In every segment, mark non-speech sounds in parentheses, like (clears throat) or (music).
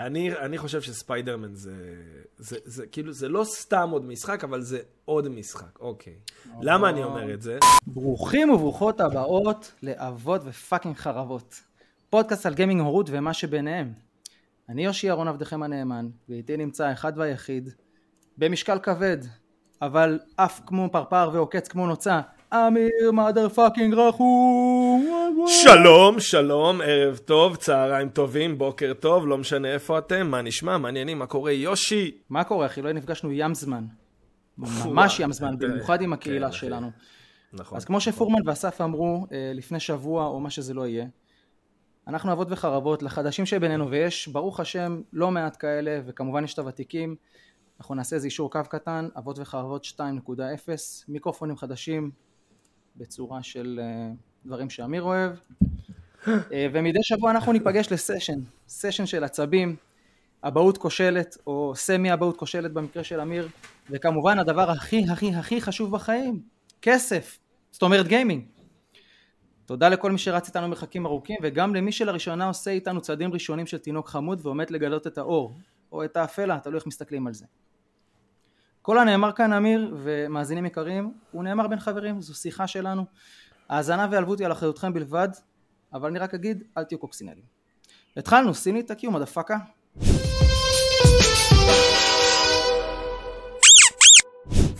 אני, אני חושב שספיידרמן זה, זה, זה, זה כאילו, זה לא סתם עוד משחק, אבל זה עוד משחק, אוקיי. למה אני אומר את זה? ברוכים וברוכות הבאות לאבות ו fucking חרבות. פודקאסט על גיימינג הורות ומה שביניהם. אני יושי אהרון עבדכם הנאמן, ואיתי נמצא האחד והיחיד, במשקל כבד, אבל עף כמו פרפר ועוקץ כמו נוצה, אמיר motherfucking רחום. שלום, שלום, ערב טוב, צהריים טובים, בוקר טוב, לא משנה איפה אתם, מה נשמע, מעניינים, מה קורה, יושי? מה קורה אחי? לא נפגשנו ים זמן. ממש ים זמן, במיוחד עם הקהילה כן, אחי. שלנו. נכון. אז כמו שפורמן ואסף אמרו אה, לפני שבוע או מה שזה לא יהיה, אנחנו אבות וחרבות לחדשים שבינינו ויש ברוך השם לא מעט כאלה וכמובן יש את הוותיקים אנחנו נעשה איזה אישור קו קטן אבות וחרבות 2.0 מיקרופונים חדשים בצורה של אה, דברים שאמיר אוהב אה, ומדי שבוע אנחנו ניפגש לסשן סשן של עצבים אבהות כושלת או סמי אבהות כושלת במקרה של אמיר וכמובן הדבר הכי הכי הכי חשוב בחיים כסף זאת אומרת גיימינג תודה לכל מי שרץ איתנו מרחקים ארוכים וגם למי שלראשונה עושה איתנו צעדים ראשונים של תינוק חמוד ועומד לגלות את האור או את האפלה, תלוי איך מסתכלים על זה. כל הנאמר כאן אמיר ומאזינים יקרים הוא נאמר בין חברים, זו שיחה שלנו. האזנה והיעלבות היא על אחריותכם בלבד אבל אני רק אגיד אל תהיו קוקסינלים. התחלנו, שים לי את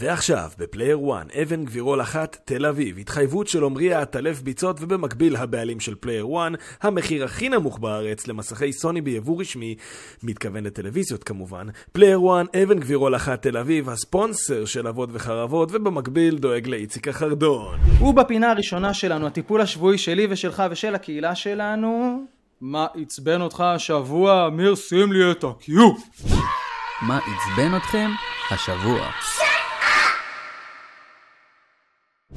ועכשיו, בפלייר 1, אבן גבירול אחת, תל אביב, התחייבות של עמרי העטלף ביצות ובמקביל הבעלים של פלייר 1, המחיר הכי נמוך בארץ למסכי סוני ביבוא רשמי, מתכוון לטלוויזיות כמובן, פלייר 1, אבן גבירול אחת, תל אביב, הספונסר של אבות וחרבות, ובמקביל דואג לאיציק החרדון. ובפינה הראשונה שלנו, הטיפול השבועי שלי ושלך ושל הקהילה שלנו, מה עצבן אותך השבוע? אמיר שים לי את הקיום. מה עצבן אתכם השבוע?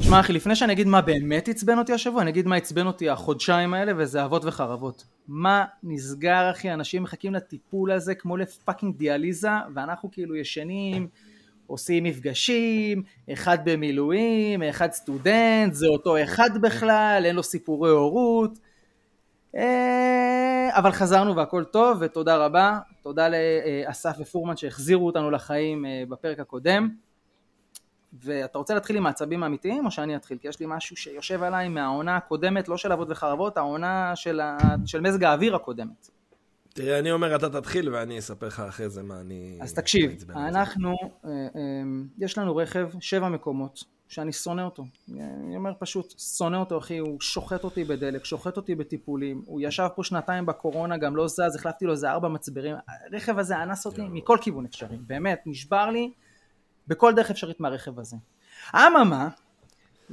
שמע אחי, לפני שאני אגיד מה באמת עצבן אותי השבוע, אני אגיד מה עצבן אותי החודשיים האלה, וזה אבות וחרבות. מה נסגר אחי, אנשים מחכים לטיפול הזה כמו ל fucking דיאליזה, ואנחנו כאילו ישנים, עושים מפגשים, אחד במילואים, אחד סטודנט, זה אותו אחד בכלל, אין לו סיפורי הורות. אה, אבל חזרנו והכל טוב, ותודה רבה. תודה לאסף ופורמן שהחזירו אותנו לחיים אה, בפרק הקודם. ואתה רוצה להתחיל עם העצבים האמיתיים או שאני אתחיל? כי יש לי משהו שיושב עליי מהעונה הקודמת, לא של אבות וחרבות, העונה של, ה... של מזג האוויר הקודמת. תראה, אני אומר, אתה תתחיל ואני אספר לך אחרי זה מה אני... אז תקשיב. אנחנו, אה, אה, יש לנו רכב, שבע מקומות, שאני שונא אותו. אני אומר פשוט, שונא אותו אחי, הוא שוחט אותי בדלק, שוחט אותי בטיפולים, הוא ישב פה שנתיים בקורונה, גם לא זז, החלפתי לו איזה ארבע מצברים, הרכב הזה אנס אותי מכל כיוון אפשרי, באמת, נשבר לי בכל דרך אפשרית מהרכב הזה. אממה,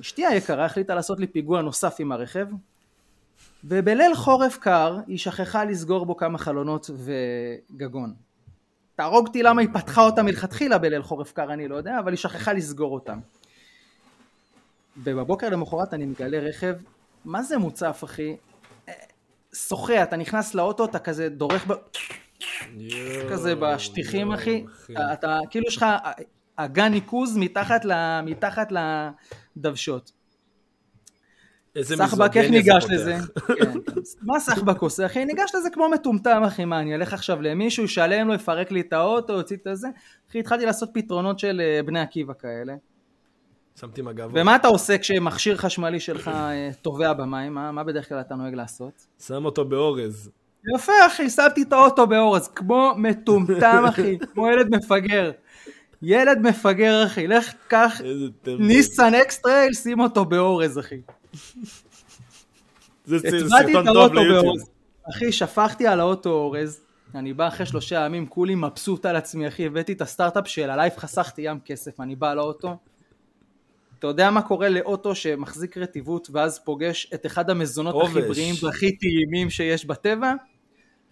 אשתי היקרה החליטה לעשות לי פיגוע נוסף עם הרכב, ובליל חורף קר היא שכחה לסגור בו כמה חלונות וגגון. תהרוג אותי למה היא פתחה אותם מלכתחילה בליל חורף קר אני לא יודע, אבל היא שכחה לסגור אותם. ובבוקר למחרת אני מגלה רכב, מה זה מוצף אחי? אה, שוחה, אתה נכנס לאוטו, אתה כזה דורך ב... יואו, כזה בשטיחים יואו, אחי, אתה, אתה כאילו יש לך אגן ניקוז מתחת, ל, מתחת לדוושות. איזה סחבק, איך ניגש. לזה? כן. מה סחבק עושה אחי? ניגש לזה כמו מטומטם אחי, מה אני אלך עכשיו למישהו, ישלם לו, יפרק לי את האוטו, יוציא את הזה? אחי, התחלתי לעשות פתרונות של אה, בני עקיבא כאלה. שמתי מגבות. ומה אתה עושה כשמכשיר חשמלי שלך אה, טובע במים? מה, מה בדרך כלל אתה נוהג לעשות? שם אותו באורז. יפה אחי, שמתי את האוטו באורז, כמו מטומטם אחי, כמו ילד מפגר. ילד מפגר אחי, לך קח. ניסן אקסטרייל, שים אותו באורז אחי. זה סרטון טוב ליוטיוב. אחי, שפכתי על האוטו אורז, אני בא אחרי שלושה ימים, כולי מבסוט על עצמי, אחי, הבאתי את הסטארט-אפ של ה life, חסכתי ים כסף, אני בא לאוטו. אתה יודע מה קורה לאוטו שמחזיק רטיבות ואז פוגש את אחד המזונות הכי. בריאים והכי טעימים שיש בטבע?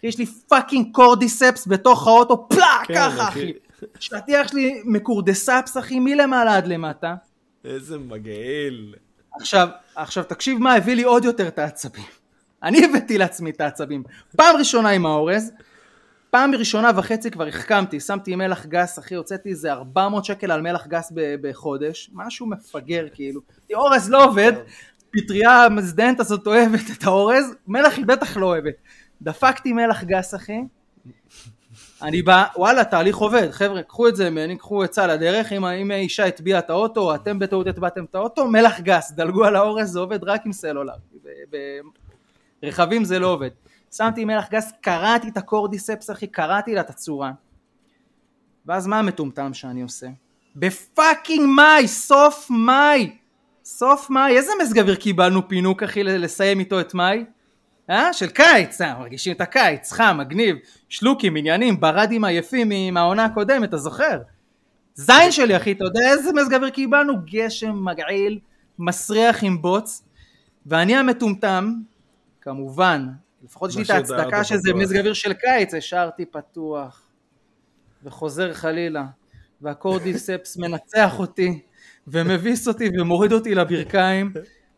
יש לי fucking cordyceps בתוך האוטו, פלאק, כן, ככה אחי. שטיח שלי מקורדספס אחי, מלמעלה עד למטה. איזה מגעיל. עכשיו, עכשיו תקשיב מה הביא לי עוד יותר את העצבים. אני הבאתי לעצמי את העצבים. פעם ראשונה עם האורז, פעם ראשונה וחצי כבר החכמתי, שמתי מלח גס, אחי, הוצאתי איזה 400 שקל על מלח גס בחודש, משהו מפגר כאילו. אורז לא עובד, פטריה המזדיינת הזאת אוהבת את האורז, מלח היא בטח לא אוהבת. דפקתי מלח גס, אחי, אני בא, וואלה, תהליך עובד, חבר'ה, קחו את זה ממני, קחו עצה לדרך, אם, אם האישה הטביעה את האוטו, אתם בטעות הטבעתם את האוטו, מלח גס, דלגו על האורז, זה עובד רק עם סלולר. ברכבים זה לא עובד. שמתי מלח גס, קראתי את הקורדיספס, אחי, קראתי לה את הצורה. ואז מה המטומטם שאני עושה? בפאקינג מאי, סוף מאי, סוף מאי, איזה מזג אוויר קיבלנו פינוק אחי לסיים איתו את מאי? אה? של קיץ, אה, מרגישים את הקיץ, חם, מגניב, שלוקים, עניינים, ברדים עייפים מהעונה הקודמת, אתה זוכר? זין שלי אחי, אתה יודע איזה מזג אוויר קיבלנו? גשם מגעיל, מסריח עם בוץ, ואני המטומטם, כמובן, לפחות יש לי את ההצדקה שזה מזג אוויר של קיץ, השארתי פתוח, וחוזר חלילה, וה cordyceps (laughs) מנצח אותי, ומביס אותי ומוריד אותי לברכיים,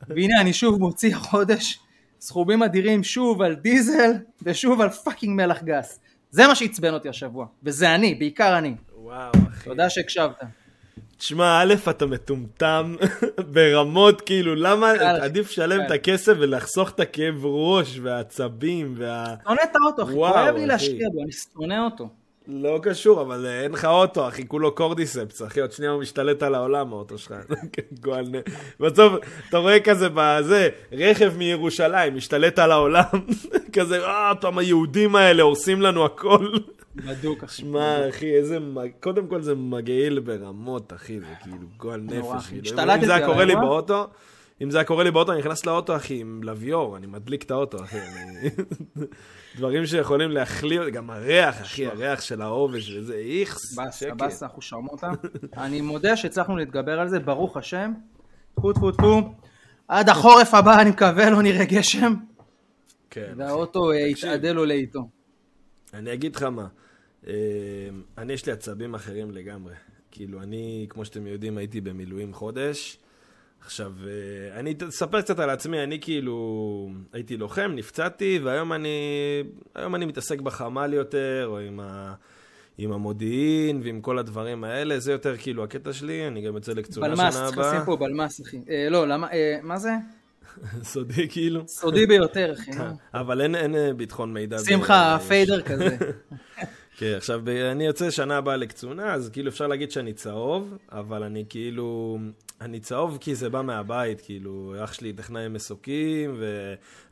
והנה אני שוב מוציא חודש סכומים אדירים שוב על דיזל ושוב על fucking מלח גס. זה מה שעצבן אותי השבוע, וזה אני, בעיקר אני. וואו, אחי. תודה שהקשבת. תשמע, א', אתה מטומטם (laughs) ברמות, כאילו, למה עדיף לשלם את הכסף ולחסוך את הכאב ראש והעצבים וה... שונא את האוטו, אחי, כואב לי להשקיע בו, אני שונא אותו. לא קשור, אבל אין לך אוטו, אחי, כולו קורדיספס, אחי, עוד שנייה הוא משתלט על העולם, האוטו שלך. (laughs) נ... בסוף, אתה רואה כזה בזה, רכב מירושלים, משתלט על העולם, (laughs) כזה, אה, פעם היהודים האלה הורסים לנו הכל. בדוק, אחי. שמע, אחי, איזה... קודם כל זה מגעיל ברמות, אחי, זה כאילו גועל נפש. על אם זה היה קורה לי באוטו... אם זה היה קורה לי באוטו, אני נכנס לאוטו, אחי, עם לוויור, אני מדליק את האוטו, אחי. (laughs) דברים שיכולים להחליא, גם הריח, אחי, הריח של העובש וזה, איכס, באסה, באסה, אנחנו שרמוטה. אני מודה שהצלחנו להתגבר על זה, ברוך השם. טפו טפו טפו. עד החורף הבא, אני מקווה, לא נראה גשם. כן. והאוטו אה, יתעדל לו לאיתו. אני אגיד לך מה, אה, אני יש לי עצבים אחרים לגמרי. כאילו, אני, כמו שאתם יודעים, הייתי במילואים חודש. עכשיו, אה, אני אספר קצת על עצמי, אני כאילו הייתי לוחם, נפצעתי, והיום אני, היום אני מתעסק בחמ"ל יותר, או עם, ה, עם המודיעין ועם כל הדברים האלה, זה יותר כאילו הקטע שלי, אני גם יוצא לקצונה שנה הבאה. בלמ"ס, צריך לשים פה בלמ"ס, אחי. אה, לא, למה, אה, מה זה? (laughs) סודי כאילו. סודי ביותר, אחי. (laughs) אבל אין, אין אה, ביטחון מידע. שים לך פיידר כזה. (laughs) כן, עכשיו, אני יוצא שנה הבאה לקצונה, אז כאילו אפשר להגיד שאני צהוב, אבל אני כאילו, אני צהוב כי זה בא מהבית, כאילו, אח שלי טכנאי מסוקים,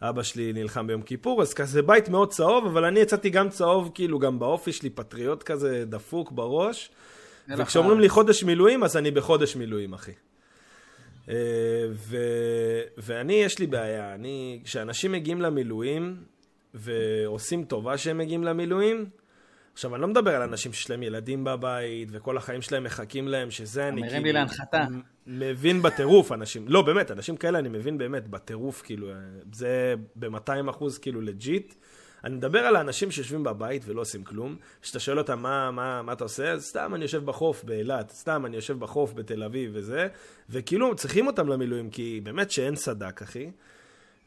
ואבא שלי נלחם ביום כיפור, אז כזה בית מאוד צהוב, אבל אני יצאתי גם צהוב, כאילו, גם באופי שלי פטריוט כזה דפוק בראש. וכשאומרים לי חודש מילואים, אז אני בחודש מילואים, אחי. אה, ו... ואני, יש לי בעיה, אני, כשאנשים מגיעים למילואים, ועושים טובה שהם מגיעים למילואים, עכשיו, אני לא מדבר על אנשים שיש להם ילדים בבית, וכל החיים שלהם מחכים להם, שזה אני כאילו... מרים לי להנחתה. מבין בטירוף אנשים, לא, באמת, אנשים כאלה אני מבין באמת, בטירוף, כאילו, זה ב-200 אחוז, כאילו, לג'יט. אני מדבר על האנשים שיושבים בבית ולא עושים כלום, כשאתה שואל אותם מה, מה, מה אתה עושה, אז סתם אני יושב בחוף באילת, סתם אני יושב בחוף בתל אביב וזה, וכאילו צריכים אותם למילואים, כי באמת שאין סדק, אחי.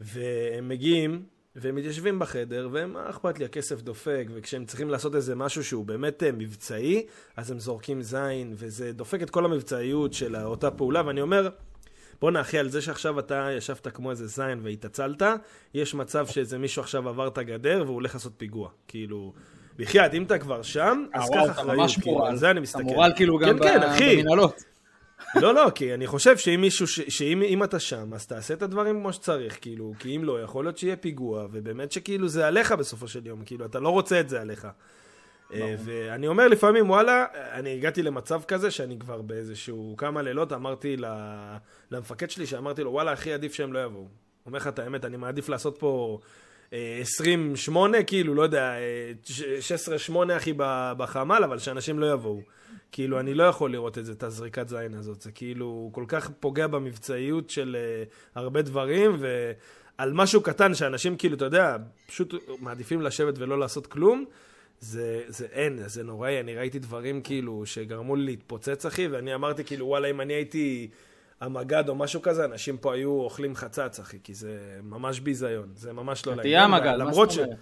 והם מגיעים, והם מתיישבים בחדר, והם, מה אכפת לי, הכסף דופק, וכשהם צריכים לעשות איזה משהו שהוא באמת אה, מבצעי, אז הם זורקים זין, וזה דופק את כל המבצעיות של אותה פעולה, ואני אומר, בואנה אחי, על זה שעכשיו אתה ישבת כמו איזה זין והתעצלת, יש מצב שאיזה מישהו עכשיו עבר את הגדר והוא הולך לעשות פיגוע. כאילו, בחייאת, אם אתה כבר שם, אז קח אחריות, כאילו, על זה אני מסתכל. אתה מורל כאילו גם כן, כן, במנהלות. לא, לא, כי אני חושב שאם מישהו, שאם אתה שם, אז תעשה את הדברים כמו שצריך, כאילו, כי אם לא, יכול להיות שיהיה פיגוע, ובאמת שכאילו זה עליך בסופו של יום, כאילו, אתה לא רוצה את זה עליך. אה, ואני אומר לפעמים, וואלה, אני הגעתי למצב כזה שאני כבר באיזשהו כמה לילות אמרתי למפקד שלי, שאמרתי לו, וואלה, הכי עדיף שהם לא יבואו. אומר לך את האמת, אני מעדיף לעשות פה 28, אה, כאילו, לא יודע, 16-8 אה, אחי בחמ"ל, אבל שאנשים לא יבואו. כאילו, אני לא יכול לראות את זה, את הזריקת זין הזאת. זה כאילו כל כך פוגע במבצעיות של uh, הרבה דברים, ועל משהו קטן שאנשים כאילו, אתה יודע, פשוט מעדיפים לשבת ולא לעשות כלום. זה, זה אין, זה נוראי, אני ראיתי דברים כאילו שגרמו לי להתפוצץ אחי, ואני אמרתי כאילו וואלה אם אני הייתי המג"ד או משהו כזה, אנשים פה היו אוכלים חצץ אחי, כי זה ממש ביזיון, זה ממש לא לעניין. תהיה המג"ד, מה זאת אומרת?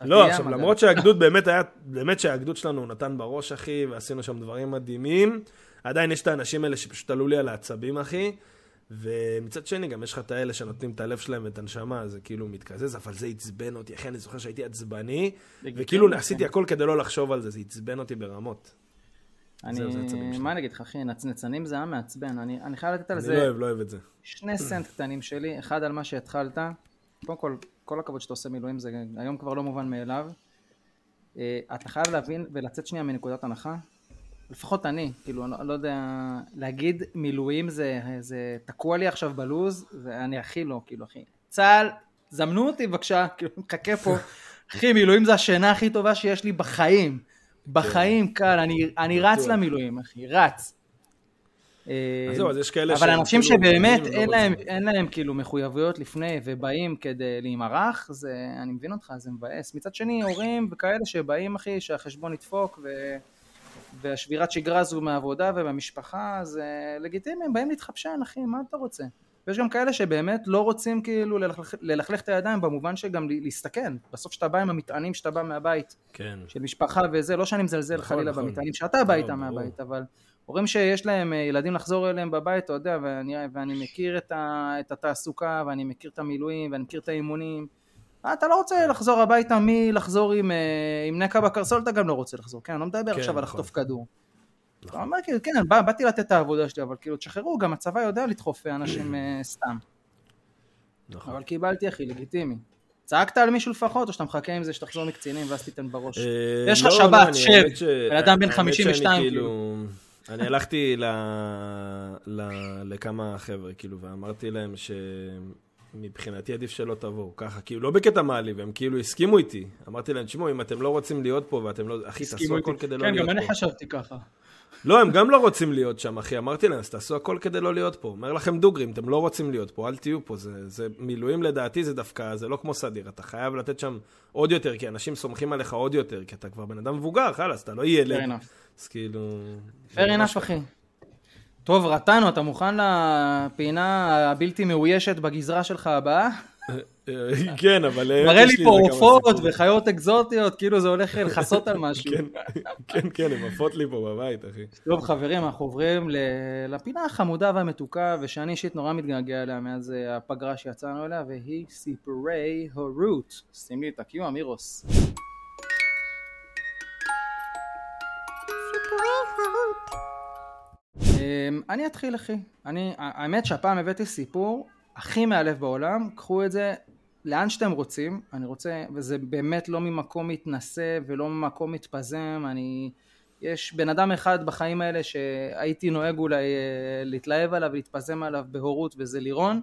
לא, עכשיו, למרות שהגדוד באמת היה, באמת שהגדוד שלנו נתן בראש, אחי, ועשינו שם דברים מדהימים, עדיין יש את האנשים האלה שפשוט עלו לי על העצבים, אחי, ומצד שני, גם יש לך את האלה שנותנים את הלב שלהם ואת הנשמה, זה כאילו מתקזז, אבל זה עצבן אותי, אחי, אני זוכר שהייתי עצבני, וכאילו עשיתי הכל כדי לא לחשוב על זה, זה עצבן אותי ברמות. אני, זהו, זה עצבים שלי. מה אני אגיד לך אחי, נצנצנים זה היה מעצבן, אני, אני חייב לתת על אני זה לא אוהב, לא אוהב את זה. שני סנט קטנים שלי, אחד על מה שהתחלת, קודם כל, כל הכבוד שאתה עושה מילואים, זה היום כבר לא מובן מאליו. אה, אתה חייב להבין ולצאת שנייה מנקודת הנחה, לפחות אני, כאילו, אני לא- לא יודע, להגיד מילואים זה, זה תקוע לי עכשיו בלוז, ואני הכי לא, כאילו, אחי. צה"ל, זמנו אותי בבקשה, כאילו, מחכה פה. (laughs) אחי, מילואים זה השינה הכי טובה שיש לי בחיים. בחיים, קל, אני, אני רץ. למילואים, אחי, רץ. אה, אז זהו, אז יש כאלה אבל שהם אנשים כאילו שבאמת להם. אין להם כאילו מחויבויות לפני ובאים כדי להימרח, זה, אני מבין אותך, זה מבאס. מצד שני, הורים וכאלה שבאים, אחי, שהחשבון ידפוק ו... והשבירת שגרה הזו מהעבודה ומהמשפחה, זה לגיטימי, הם באים להתחפשן, אחי, מה אתה רוצה? ויש גם כאלה שבאמת לא רוצים כאילו ללכלך, ללכלך את הידיים במובן שגם להסתכן. בסוף שאתה בא עם המטענים שאתה בא מהבית, כן. של משפחה וזה, לא שאני מזלזל נכון, חלילה נכון. במטענים שאתה בא איתם ברור. מהבית, אבל הורים שיש להם אה, ילדים לחזור אליהם בבית, אתה יודע, ואני, ואני מכיר את, ה, את התעסוקה, ואני מכיר את המילואים, ואני מכיר את האימונים. אה, אתה לא רוצה לחזור הביתה מלחזור עם, אה, עם נקע בקרסול, אתה גם לא רוצה לחזור, כן? אני לא מדבר כן, עכשיו על נכון. לחטוף כדור. אתה נכון. אומר כאילו, כן, בא, באתי לתת את העבודה שלי, אבל כאילו, תשחררו, גם הצבא יודע לדחוף אנשים אה, סתם. נכון. אבל קיבלתי, אחי, לגיטימי. צעקת על מישהו לפחות, או שאתה מחכה עם זה שתחזור מקצינים ואז תיתן בראש? אה, יש לך לא, שבת, לא, אני- שב. בן אדם בן האמת 52, שאני כאילו. אני הלכתי ל... ל... לכמה חבר'ה, כאילו, ואמרתי להם שמבחינתי עדיף שלא תבואו, ככה, כאילו, לא בקטע מעליב, הם כאילו הסכימו איתי. אמרתי להם, תשמעו, אם אתם לא רוצים להיות פה ואתם לא... אחי, תעשו הכל כדי לא כן, להיות גם פה. אני חשבתי ככה. לא, הם גם לא רוצים להיות שם, אחי. אמרתי להם, אז תעשו הכל כדי לא להיות פה. אומר לכם דוגרי, אם אתם לא רוצים להיות פה, אל תהיו פה. זה, זה מילואים לדעתי זה דווקא, זה לא כמו סדיר. אתה חייב לתת שם עוד יותר, כי אנשים סומכים עליך עוד יותר, כי אתה כבר בן אדם מבוגר, חלאס, אתה לא ילד. אז כאילו... fair enough, אחי. טוב, רטנו, אתה מוכן לפינה הבלתי מאוישת בגזרה שלך הבאה? כן, אבל... אה, מראה לי פה עופות. וחיות אקזוטיות, כאילו זה הולך לכסות על משהו. כן, כן, כן, הם עפות לי פה בבית, אחי. טוב חברים, אנחנו עוברים לפינה החמודה והמתוקה, ושאני אישית נורא מתגעגע אליה מאז אה, הפגרה שיצאנו אליה, והיא סיפורי הורות. שים לי את ה-Q אמירוס. אמ, אני אתחיל אחי, אני, האמת שהפעם הבאתי סיפור הכי מאלף בעולם, קחו את זה לאן שאתם רוצים, אני רוצה, וזה באמת לא ממקום מתנשא ולא ממקום מתפזם, אני, יש בן אדם אחד בחיים האלה שהייתי נוהג אולי אה, להתלהב עליו ולהתפזם עליו בהורות וזה לירון,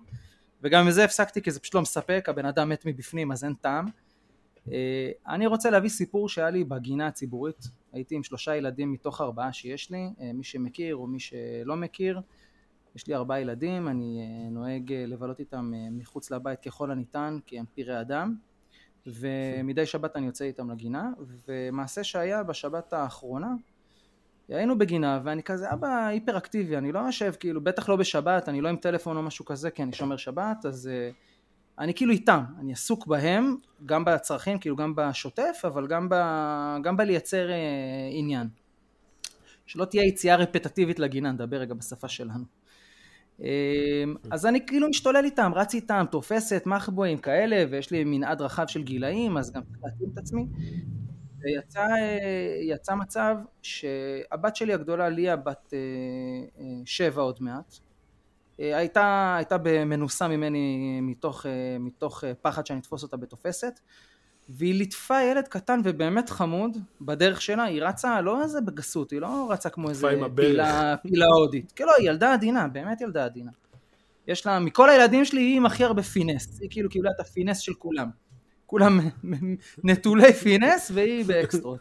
וגם מזה הפסקתי כי זה פשוט לא מספק, הבן אדם מת מבפנים אז אין טעם. אה, אני רוצה להביא סיפור שהיה לי בגינה הציבורית, הייתי עם שלושה ילדים מתוך ארבעה שיש לי, אה, מי שמכיר או מי שלא מכיר, יש לי ארבעה ילדים, אני אה, נוהג אה, לבלות איתם אה, מחוץ לבית ככל הניתן, כי הם פראי אדם, ומדי שבת אני יוצא איתם לגינה, ומעשה שהיה בשבת האחרונה, היינו בגינה ואני כזה אבא היפראקטיבי, אני לא יושב כאילו, בטח לא בשבת, אני לא עם טלפון או משהו כזה, כי אני שומר שבת, אז אני כאילו איתם, אני עסוק בהם, גם בצרכים, כאילו גם בשוטף, אבל גם, ב, גם בלייצר עניין. שלא תהיה יציאה רפטטיבית לגינה, נדבר רגע בשפה שלנו. אמ, אז אני כאילו משתולל איתם, רץ איתם, תופסת, מחבואים כאלה, ויש לי מנעד רחב של גילאים, אז גם צריך להתאים את עצמי. ויצא אה, יצא מצב שהבת שלי הגדולה, ליה, בת אה, אה, שבע עוד מעט, הייתה, הייתה מנוסה ממני מתוך, מתוך פחד שאני אתפוס אותה בתופסת, והיא ליטפה ילד קטן ובאמת חמוד בדרך שלה, היא רצה לא איזה בגסות, היא לא רצה כמו איזה. פילה, פילה הודית, לא, היא ילדה עדינה, באמת ילדה עדינה. יש לה, מכל הילדים שלי היא עם הכי הרבה פינס, היא כאילו קיבלה את הפינס של כולם. כולם (laughs) נטולי פינס והיא באקסטרות.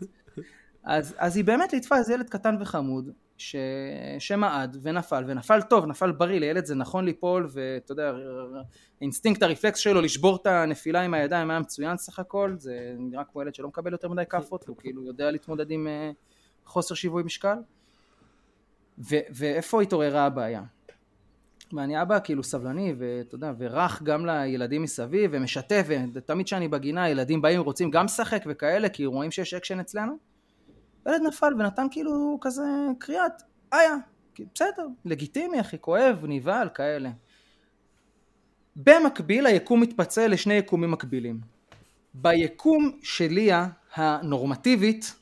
אז, אז היא באמת ליטפה איזה ילד קטן וחמוד ש... שמעד ונפל, ונפל טוב, נפל בריא, לילד זה נכון ליפול, ואתה יודע, האינסטינקט הרפלקס שלו לשבור את הנפילה עם הידיים היה מצוין סך הכל, זה נראה כמו ילד שלא מקבל יותר מדי כאפות, והוא כאילו יודע להתמודד עם uh, חוסר שיווי משקל. ו- ואיפה התעוררה הבעיה? ואני אבא כאילו סבלני ואתה יודע ורך גם לילדים מסביב ומשתף ותמיד כשאני בגינה ילדים באים ורוצים גם לשחק וכאלה כי רואים שיש אקשן אצלנו ילד נפל ונתן כאילו כזה קריאת איה בסדר לגיטימי אחי כואב נבהל כאלה במקביל היקום מתפצל לשני יקומים מקבילים. ביקום של ליה הנורמטיבית,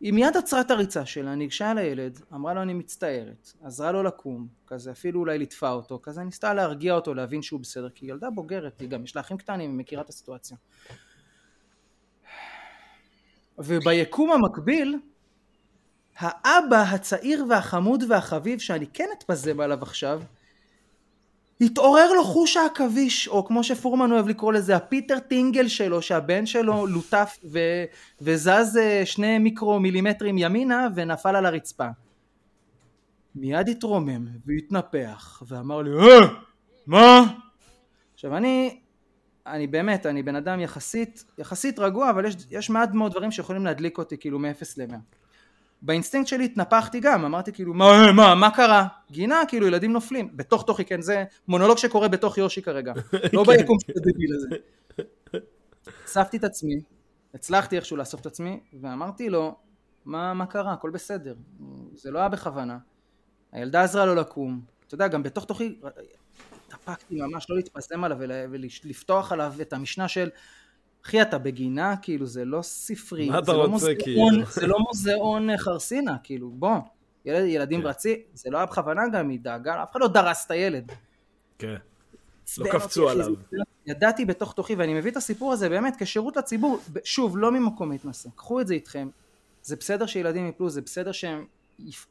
היא מיד עצרה את הריצה שלה, ניגשה לילד, אמרה לו אני מצטערת, עזרה לו לקום, כזה אפילו אולי ליטפה אותו, כזה ניסתה להרגיע אותו, להבין שהוא בסדר, כי היא ילדה בוגרת, היא גם יש לה אחים קטנים, היא מכירה את הסיטואציה. וביקום המקביל, האבא הצעיר והחמוד והחביב שאני כן אתפזם עליו עכשיו, התעורר לו חוש העכביש, או כמו שפורמן אוהב לקרוא לזה, הפיטר טינגל שלו, שהבן שלו לוטף ו- וזז אה, שני מיקרו מילימטרים ימינה ונפל על הרצפה. מיד התרומם והתנפח ואמר לי, אה, מה? עכשיו אני, אני באמת, אני בן אדם יחסית, יחסית רגוע, אבל יש, יש מעט מאוד דברים שיכולים להדליק אותי כאילו מ-0 ל-100. באינסטינקט שלי התנפחתי גם, אמרתי כאילו מה, מה, מה קרה? גינה, כאילו ילדים נופלים, בתוך תוכי, כן, זה מונולוג שקורה בתוך יושי כרגע, (laughs) לא כן. ביקום של הדביל הזה. אספתי את עצמי, הצלחתי איכשהו לאסוף את עצמי, ואמרתי לו, מה, מה קרה? הכל בסדר, זה לא היה בכוונה. הילדה עזרה לו לקום, אתה יודע, גם בתוך תוכי, התאפקתי ממש לא להתפזם עליו ולפתוח עליו את המשנה של אחי אתה בגינה כאילו זה לא ספרי, מה אתה זה, לא מוזיאון, כאילו? זה לא מוזיאון חרסינה כאילו בוא, ילד, ילדים כן. רצי, זה לא היה בכוונה גם, היא דאגה, אף אחד לא דרס את הילד. כן. לא קפצו עליו. זה- ידעתי בתוך תוכי ואני מביא את הסיפור הזה באמת כשירות לציבור, שוב לא ממקום מתנשא, קחו את זה איתכם, זה בסדר שילדים יפלו, זה בסדר שהם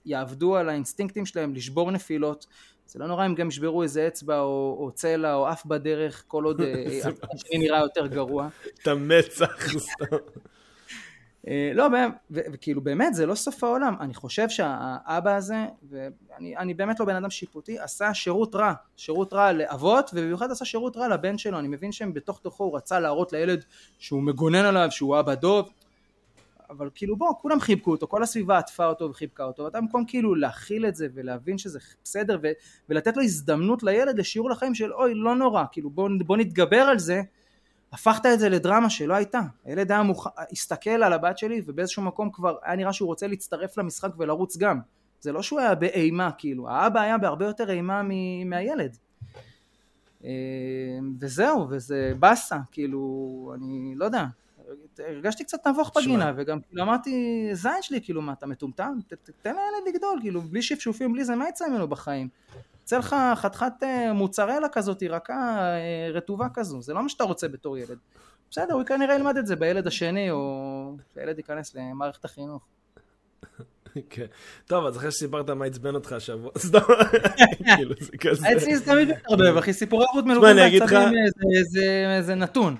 יעבדו על האינסטינקטים שלהם לשבור נפילות, זה לא נורא אם גם ישברו איזה אצבע או, או צלע או אף בדרך כל עוד אה, (laughs) זה השני נראה יותר גרוע. (laughs) את המצח סתם. אה, לא, וכאילו באמת זה לא סוף העולם, אני חושב שהאבא הזה, ואני אני באמת לא בן אדם שיפוטי, עשה שירות רע, שירות רע לאבות, ובמיוחד עשה שירות רע לבן שלו, אני מבין שהם בתוך תוכו הוא רצה להראות לילד שהוא מגונן עליו, שהוא אבא דוב, אבל כאילו בוא, כולם חיבקו אותו, כל הסביבה עטפה אותו וחיבקה אותו, ואתה במקום כאילו להכיל את זה ולהבין שזה בסדר ו- ולתת לו הזדמנות לילד לשיעור לחיים של אוי לא נורא, כאילו בוא, בוא נתגבר על זה, הפכת את זה לדרמה שלא הייתה. הילד היה מוכ... הסתכל על הבת שלי ובאיזשהו מקום כבר היה נראה שהוא רוצה להצטרף למשחק ולרוץ גם. זה לא שהוא היה באימה כאילו, האבא היה בהרבה יותר אימה מ... מהילד. אה, וזהו, וזה באסה, כאילו, אני לא יודע, הרגשתי קצת נבוך. בגינה, וגם כאילו אמרתי, זין שלי, כאילו, מה, אתה מטומטם? תן לילד לגדול, כאילו, בלי שפשופים, בלי זה, מה יצא ממנו בחיים? יוצא לך חתיכת אה, מוצרלה כזאת, רכה, אה, רטובה כזו, זה לא מה שאתה רוצה בתור ילד. בסדר, הוא כנראה ילמד את זה בילד השני, או שהילד ייכנס למערכת החינוך. (laughs) כן. טוב, אז אחרי שסיפרת מה עצבן אותך השבוע, סתם, (laughs) כאילו זה כזה. אצלי זה תמיד מתערבב, אחי, סיפורי ערבות מלווים לך- בעצבים, אה, זה נתון.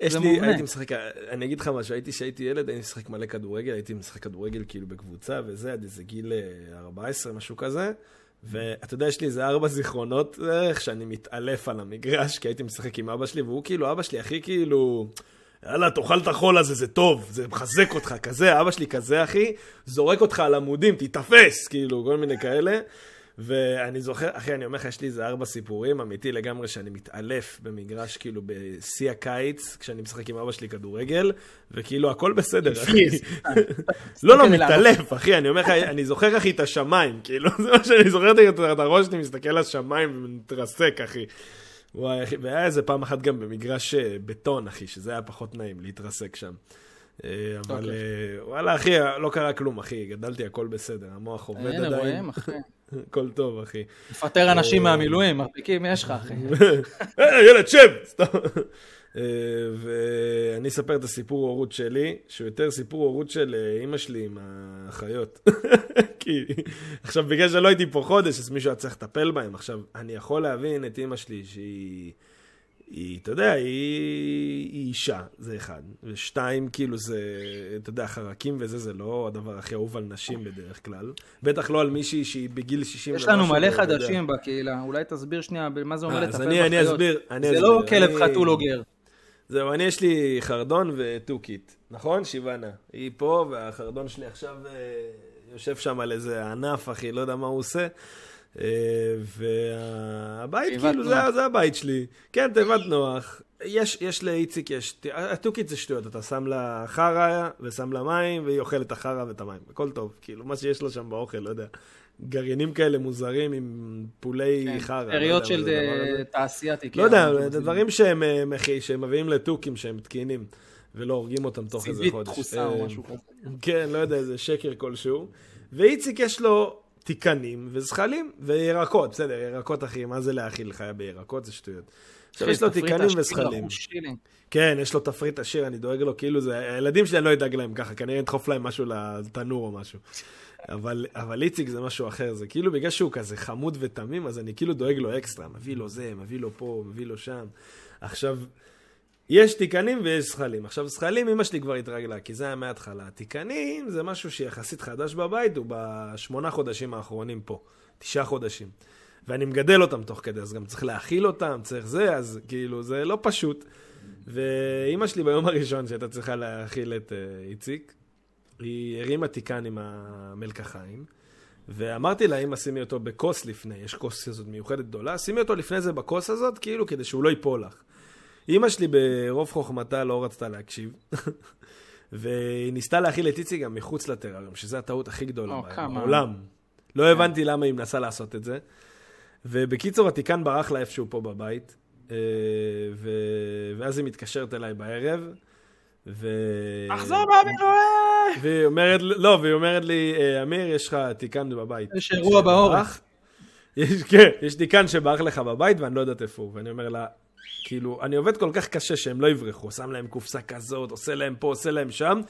יש לי, מובנה. הייתי משחק, אני אגיד לך משהו, הייתי כשהייתי ילד, הייתי משחק מלא כדורגל, הייתי משחק כדורגל כאילו בקבוצה וזה, עד איזה גיל אה, 14, משהו כזה. ואתה יודע, יש לי איזה ארבע זיכרונות איך שאני מתעלף על המגרש, כי הייתי משחק עם אבא שלי, והוא כאילו, אבא שלי הכי כאילו, יאללה, תאכל את החול הזה, זה טוב, זה מחזק אותך, כזה, אבא שלי כזה, אחי, זורק אותך על עמודים, תיתפס, כאילו, כל מיני כאלה. ואני זוכר, אחי, אני אומר לך, יש לי איזה ארבע סיפורים, אמיתי לגמרי, שאני מתעלף במגרש, כאילו, בשיא הקיץ, כשאני משחק עם אבא שלי כדורגל, וכאילו, הכל בסדר, אחי. לא, לא. מתעלף, אחי, אני אומר לך, אני זוכר, אחי, את השמיים, כאילו, זה מה שאני זוכר, את הראש שלי מסתכל על השמיים ומתרסק, אחי. וואי, אחי, והיה איזה פעם אחת גם במגרש אה, בטון, אחי, שזה היה פחות נעים להתרסק שם. אה, אבל אוקיי. אה, וואלה, אחי, לא קרה כלום, אחי, גדלתי, הכל בסדר, המוח עובד עדיין. הכל טוב, אחי. לפטר אנשים אה, מהמילואים, מרפקים יש לך, אחי. (laughs) היי, ילד, שב! סתם. אה, ואני אספר את הסיפור הורות שלי, שהוא יותר סיפור הורות של אה, אימא שלי עם האחיות. (laughs) כי עכשיו, בגלל שלא הייתי פה חודש, אז מישהו היה צריך לטפל בהם. עכשיו, אני יכול להבין את אימא שלי שהיא... היא, אתה יודע, היא, היא אישה, זה אחד. ושתיים, כאילו זה, אתה יודע, חרקים וזה, זה לא הדבר הכי אהוב על נשים בדרך כלל. בטח לא על מישהי שהיא בגיל 60 יש לנו מלא אתה יודע. חדשים בקהילה, אולי תסביר שנייה מה זה אומר אה, לטפל אז בחיות. אני, אני אסביר, אני זה אסביר. לא כלב אני- חתול או גר. זהו, אני יש לי חרדון ותוכית, נכון? שיבנה. היא פה, והחרדון שלי עכשיו אה, יושב שם על איזה ענף, אחי, לא יודע מה הוא עושה. אה, והבית, כאילו. זה, זה הבית שלי. כן, תיבת נוח. יש, יש לאיציק, יש... התוכית זה שטויות, אתה שם לה חרא ושם לה מים, והיא אוכלת את החרא ואת המים. הכל טוב, כאילו, מה שיש לו שם באוכל, לא יודע. גרעינים כאלה מוזרים עם פולי כן, חרא. לא יודע שאריות של זה הזה. אה, תעשיית איקאה. לא יודע, משהו זה. דברים שהם, אה, שהם מביאים לתוכים שהם תקינים, ולא הורגים אותם תוך איזה סיבית חודש. דחוסה או אה, משהו כזה. כן, לא יודע, איזה שקר כלשהו. ואיציק יש לו תיקנים וזחלים וירקות, בסדר, ירקות אחי, מה זה להאכיל חיה בירקות? זה שטויות. עכשיו יש לו תיקנים וזחלים. שלי. כן, יש לו תפריט עשיר, אני דואג לו, כאילו זה, הילדים שלי אני לא אדאג להם ככה, כנראה נדחוף להם משהו לתנור או משהו. אבל, אבל איציק זה משהו אחר, זה כאילו בגלל שהוא כזה חמוד ותמים, אז אני כאילו דואג לו אקסטרה, מביא לו זה, מביא לו פה, מביא לו שם. עכשיו, יש תיקנים ויש זחלים. עכשיו, זחלים, אמא שלי כבר התרגלה, כי זה היה מההתחלה. תיקנים זה משהו שיחסית חדש בבית, הוא בשמונה חודשים האחרונים פה, תשעה חודשים. ואני מגדל אותם תוך כדי, אז גם צריך להאכיל אותם, צריך זה, אז כאילו, זה לא פשוט. ואימא שלי ביום הראשון שהייתה צריכה להאכיל את uh, איציק, היא הרימה תיקן עם המלקחיים, ואמרתי לה, אמא, שימי אותו בכוס לפני, יש כוס כזאת מיוחדת גדולה, שימי אותו לפני זה בכוס הזאת, כאילו, כדי שהוא לא ייפול לך. אימא שלי ברוב חוכמתה לא רצתה להקשיב, (laughs) והיא ניסתה להאכיל את איציק גם מחוץ לטרריום, שזו הטעות הכי גדולה כמה. בעולם. לא הבנתי למה היא מנסה לעשות את זה. ובקיצור, התיקן ברח לה איפשהו פה בבית, אה, ו... ואז היא מתקשרת אליי בערב, ו... תחזור מהמילואים! והיא אומרת, לא, והיא אומרת לי, "אה, אמיר, יש לך תיקן בבית. יש אירוע. שברח. יש, כן, יש תיקן שברח לך בבית ואני לא יודעת איפה הוא. ואני אומר לה, כאילו, אני עובד כל כך קשה שהם לא יברחו, שם להם קופסה כזאת, עושה להם פה, עושה להם שם.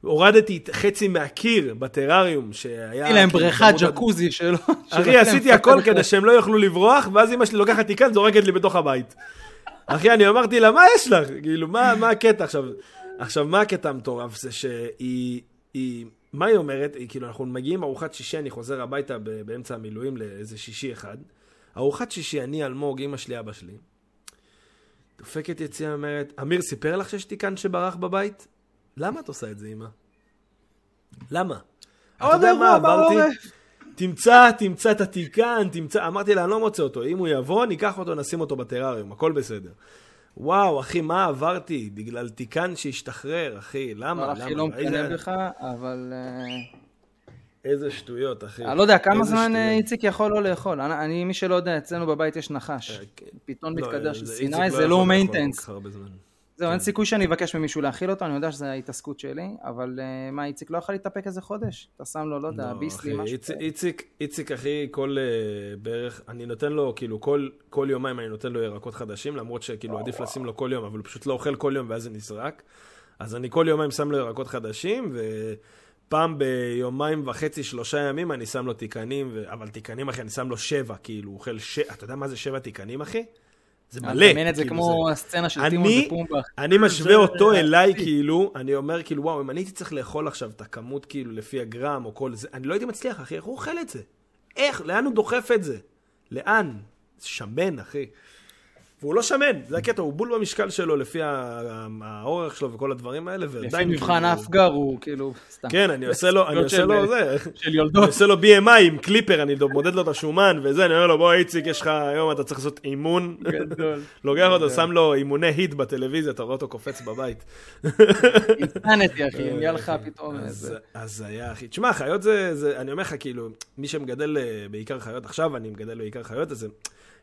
הורדתי חצי מהקיר בטרריום שהיה... עשיתי להם כאילו, בריכת ג'קוזי שלו. (laughs) אחי, עשיתי הכל כדי שהם לא יוכלו לברוח, ואז אמא שלי לוקחת תיקן, זורקת לי בתוך הבית. אחי, אני אמרתי לה, מה יש לך? כאילו, מה, הקטע עכשיו? עכשיו, מה הקטע המטורף? זה שהיא... היא, מה היא אומרת? היא, כאילו, אנחנו מגיעים ארוחת שישי, אני חוזר הביתה באמצע המילואים לאיזה שישי אחד. ארוחת שישי, אני, אלמוג, אמא שלי, אבא שלי. דופקת יציאה, אומרת, אמיר סיפר לך שיש תיקן שברח בבית? למה את עושה את זה, אמא? למה? אתה עוד יודע מה אירוע עברתי? בעורף. תמצא, תמצא את התיקן, תמצא, אמרתי לה, אני לא מוצא אותו, אם הוא יבוא, ניקח אותו, נשים אותו בטרריום, הכל בסדר. וואו, אחי, מה עברתי? בגלל תיקן שהשתחרר, אחי, למה? אבל למה? אחי לא מקנא בך, אבל... אה, איזה שטויות, אחי. אני לא יודע, כמה זמן אה. איציק יכול לא לאכול? אני, אני- מי שלא יודע, אצלנו בבית יש נחש. אה, כן. פיתון לא, מתקדר של זה- סיני, איציק זה לא מיינטנס. זהו, כן. אין סיכוי שאני אבקש ממישהו להאכיל אותו, אני יודע שזו ההתעסקות שלי, אבל אה, מה, איציק לא יכול להתאפק איזה חודש? אתה שם לו, לא יודע, לא, ביסלי, משהו. איציק- איציק, אחי, כל אה, בערך, אני נותן לו, כאילו, כל, יומיים אני נותן לו ירקות חדשים, למרות שכאילו עדיף לשים לו כל יום, אבל הוא פשוט לא אוכל כל יום ואז זה נזרק. אז אני כל יומיים שם לו ירקות חדשים, ופעם ביומיים וחצי, שלושה ימים, אני שם לו תיקנים, ו... אבל תיקנים, אחי, אני שם לו שבע, כאילו, הוא אוכל ש... אתה יודע מה זה שבע תיקנים, אחי? זה מלא. אני מדמיין את זה כאילו, כמו הסצנה של טימון ופומבה. אני משווה אותו אליי, כאילו, אני אומר, כאילו, וואו, אם אני הייתי צריך לאכול עכשיו את הכמות, כאילו, לפי הגרם או כל זה, אני לא הייתי מצליח, אחי, איך הוא אוכל את זה? איך? לאן הוא דוחף את זה? לאן? שמן, אחי. והוא לא שמן, זה הקטע, הוא בול במשקל שלו, לפי האורך שלו וכל הדברים האלה, לפי ועדיין... מבחן כאילו- אף גר הוא כאילו, סתם. כן, אני עושה לו, אני עושה לו זה, של אני יולדות. עושה לו BMI עם קליפר, אני מודד לו את השומן וזה, אני אומר לו, בוא איציק, יש לך היום, אתה צריך לעשות אימון. גדול. (laughs) לוקח אותו, שם לו אימוני היט בטלוויזיה, אתה רואה אותו קופץ בבית. אינסטנטי אחי, (laughs) אם יהיה לך פתאום איזה... אז היה, אחי. תשמע, חיות זה, זה, אני אומר לך, כאילו, מי שמגדל אה, בעיקר חיות, עכשיו אני מגדל בעיקר חיות, אז זה-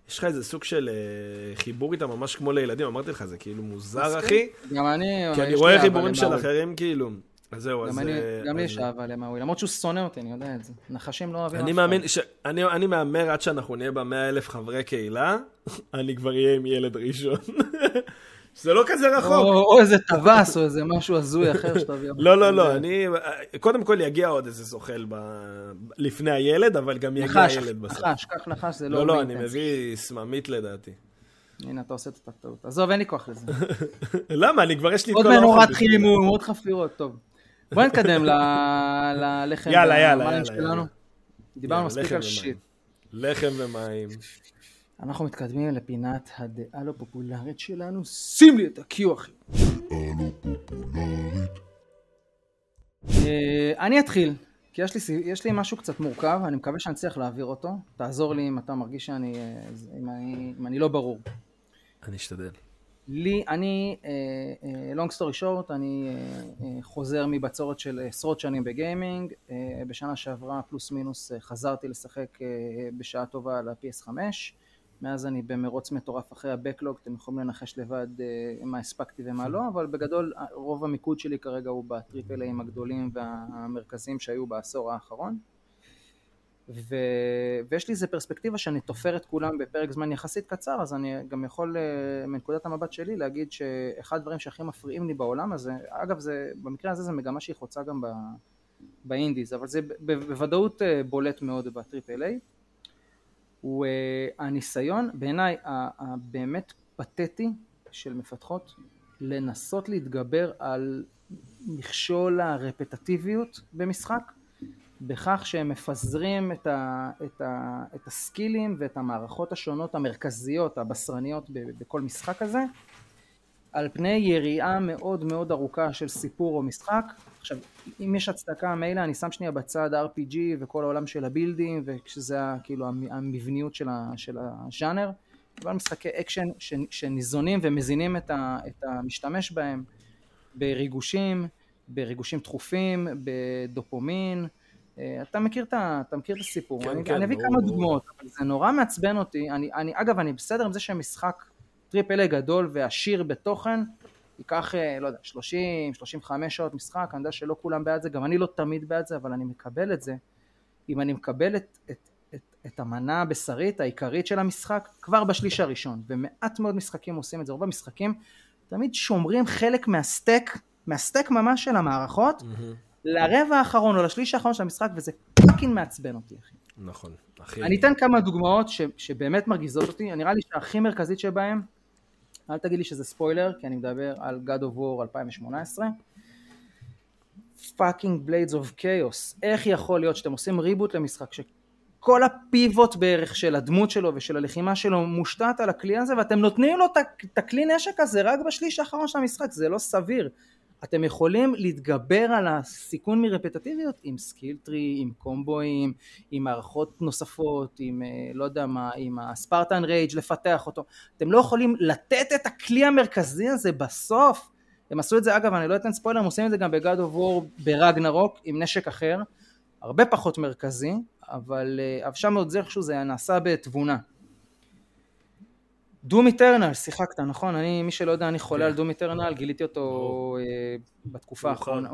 יש לך איזה סוג של אה, חיבור איתם ממש כמו לילדים, אמרתי לך, זה כאילו מוזר, אחי. גם אני, כי אני רואה חיבורים של. אחרים, כאילו. אז זהו, אז... גם אה, גם לי יש אהבה למאווי, למרות שהוא שונא אותי, אני יודע את זה. נחשים לא אוהבים אני מאמין. ש... אני, אני מהמר עד שאנחנו נהיה במאה אלף חברי קהילה, (laughs) אני כבר אהיה עם ילד ראשון. (laughs) זה לא כזה רחוק. או או איזה טווס או איזה משהו הזוי אחר שתביא. לא, לא, לא, אני... קודם כל יגיע עוד איזה זוחל ב... לפני הילד, אבל גם יגיע נחש, הילד בסוף. נחש, קח נחש, זה לא לא, לא, אני. מביא סממית לדעתי. הנה, אתה עושה את הטעות. עזוב, אין לי כוח לזה. (laughs) למה? אני כבר יש לי את עוד כל האוכל. מנורת בשביל חימום, עוד חפירות, טוב. בוא נתקדם ללחם יאללה, יאללה, יאללה. דיברנו מספיק על. שיט. לחם ומים. אנחנו מתקדמים לפינת הדעה לא פופולרית שלנו. שים לי את ה-Q אחי. אה, אני אתחיל, כי יש לי, יש לי משהו קצת מורכב, אני מקווה שאני אצליח להעביר אותו. תעזור לי אם אתה מרגיש שאני, אם אני, אם אני לא ברור. אני אשתדל. לי, אני, long story short, אני חוזר מבצורת של עשרות שנים בגיימינג. בשנה שעברה, פלוס מינוס, חזרתי לשחק בשעה טובה על ה-PS5. מאז אני במרוץ מטורף אחרי ה-Backlog, אתם יכולים לנחש לבד מה הספקתי ומה לא, אבל בגדול רוב המיקוד שלי כרגע הוא בטריפל איים הגדולים והמרכזיים שהיו בעשור האחרון. ו... ויש לי איזה פרספקטיבה שאני תופר את כולם בפרק זמן יחסית קצר, אז אני גם יכול מנקודת המבט שלי להגיד שאחד הדברים שהכי מפריעים לי בעולם הזה, אגב זה, במקרה הזה זה מגמה שהיא חוצה גם ב... באינדיז, אבל זה בוודאות בולט מאוד בטריפל איי. הוא uh, הניסיון בעיניי הבאמת פתטי של מפתחות לנסות להתגבר על מכשול הרפטטיביות במשחק בכך שהם מפזרים את, ה, את, ה, את הסקילים ואת המערכות השונות המרכזיות הבשרניות בכל משחק הזה על פני יריעה מאוד מאוד ארוכה של סיפור או משחק. עכשיו אם יש הצדקה מילא אני שם שנייה בצד RPG וכל העולם של הבילדים ושזה כאילו המבניות של, ה, של הז'אנר אבל משחקי אקשן שניזונים ומזינים את, ה, את המשתמש בהם בריגושים, בריגושים דחופים, בדופמין אתה מכיר את, אתה מכיר את הסיפור, כן, אני, כן, אני אביא כמה דוגמאות, אבל זה נורא מעצבן אותי, אני, אני, אגב אני בסדר עם זה שהמשחק triple A גדול ועשיר בתוכן, ייקח, אה, לא יודע, 30, 35 שעות משחק, אני יודע שלא כולם בעד זה, גם אני לא תמיד בעד זה, אבל אני מקבל את זה. אם אני מקבל את, את, את, את המנה הבשרית העיקרית של המשחק, כבר בשליש הראשון, ומעט מאוד משחקים עושים את זה, רוב המשחקים תמיד שומרים חלק מה stack, מה stack ממש של המערכות, mm-hmm. לרבע האחרון או לשליש האחרון של המשחק, וזה fucking מעצבן אותי, אחי. נכון, אחי. אני אתן כמה דוגמאות ש, שבאמת מרגיזות אותי, נראה לי שהכי מרכזית שבהם, אל תגיד לי שזה ספוילר, כי אני מדבר על God of War 2018. fucking Blades of Chaos. איך יכול להיות שאתם עושים reboot למשחק שכל ה pivot בערך של הדמות שלו ושל הלחימה שלו מושתת על הכלי הזה ואתם נותנים לו את הכלי נשק הזה רק בשליש האחרון של המשחק, זה לא סביר. אתם יכולים להתגבר על הסיכון מרפטטיביות עם skill tree, עם קומבואים, עם מערכות נוספות, עם אה, לא יודע מה, עם ה Spartan Rage לפתח אותו. אתם לא יכולים לתת את הכלי המרכזי הזה בסוף. הם עשו את זה, אגב, אני לא אתן ספוילר, הם עושים את זה גם ב God of War ב Ragnarok עם נשק אחר, הרבה פחות מרכזי, אבל, אה, שם עוד זה איכשהו זה נעשה בתבונה. Doom Eternal, שיחקת, נכון? אני, מי שלא יודע, אני חולה על Doom Eternal, גיליתי אותו אה, בתקופה האחרונה,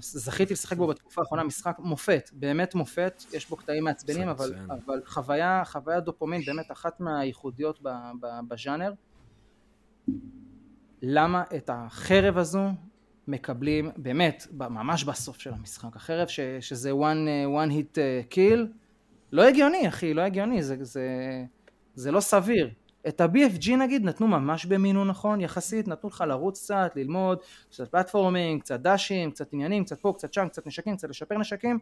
זכיתי לשחק בו בתקופה האחרונה, משחק מופת, באמת מופת, יש בו קטעים מעצבנים, אבל, אבל חוויה, חוויה דופמין, באמת אחת מהייחודיות בז'אנר. למה את החרב הזו מקבלים באמת, ממש בסוף של המשחק, החרב ש, שזה one, one hit kill, לא הגיוני אחי, לא הגיוני, זה, זה, זה לא סביר. את ה-BFG נגיד נתנו ממש במינון נכון יחסית, נתנו לך לרוץ קצת, ללמוד, קצת פלטפורמינג, קצת דאשים, קצת עניינים, קצת פה, קצת שם, קצת נשקים, קצת לשפר נשקים,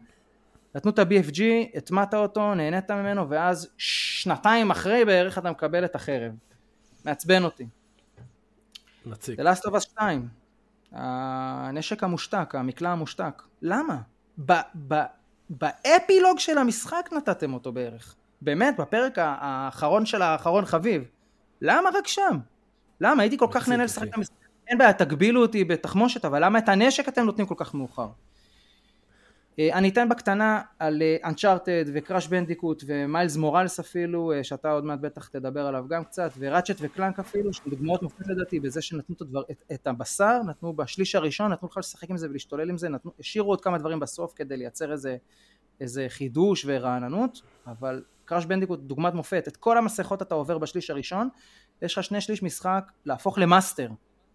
נתנו את ה-BFG, הטמעת אותו, נהנית ממנו, ואז שנתיים אחרי בערך אתה מקבל את החרב. מעצבן אותי. מציג. The Last of Us 2, הנשק המושתק, המקלע המושתק. למה? באפילוג של המשחק נתתם אותו בערך. באמת, בפרק האחרון של האחרון חביב. למה רק שם? למה? הייתי כל כך נהנה לשחק את המשחק. אין בעיה, תגבילו אותי בתחמושת, אבל למה את הנשק אתם נותנים כל כך מאוחר? אה, אני אתן בקטנה על Uncharted ו Crash Bandicoot ומיילס מורלס אפילו, אה, שאתה עוד מעט בטח תדבר עליו גם קצת, ו Ratchet ו Clank אפילו, שהן דוגמאות מופת לדעתי בזה שנתנו את, הדבר, את, את הבשר, נתנו בשליש הראשון, נתנו לך לשחק עם זה ולהשתולל עם זה, נתנו, השאירו עוד כמה דברים בסוף כדי לייצר איזה, איזה חידוש ורעננות, אבל Crash Bandicoot דוגמת מופת, את כל המסכות אתה עובר בשליש הראשון, יש לך שני שליש משחק להפוך ל master,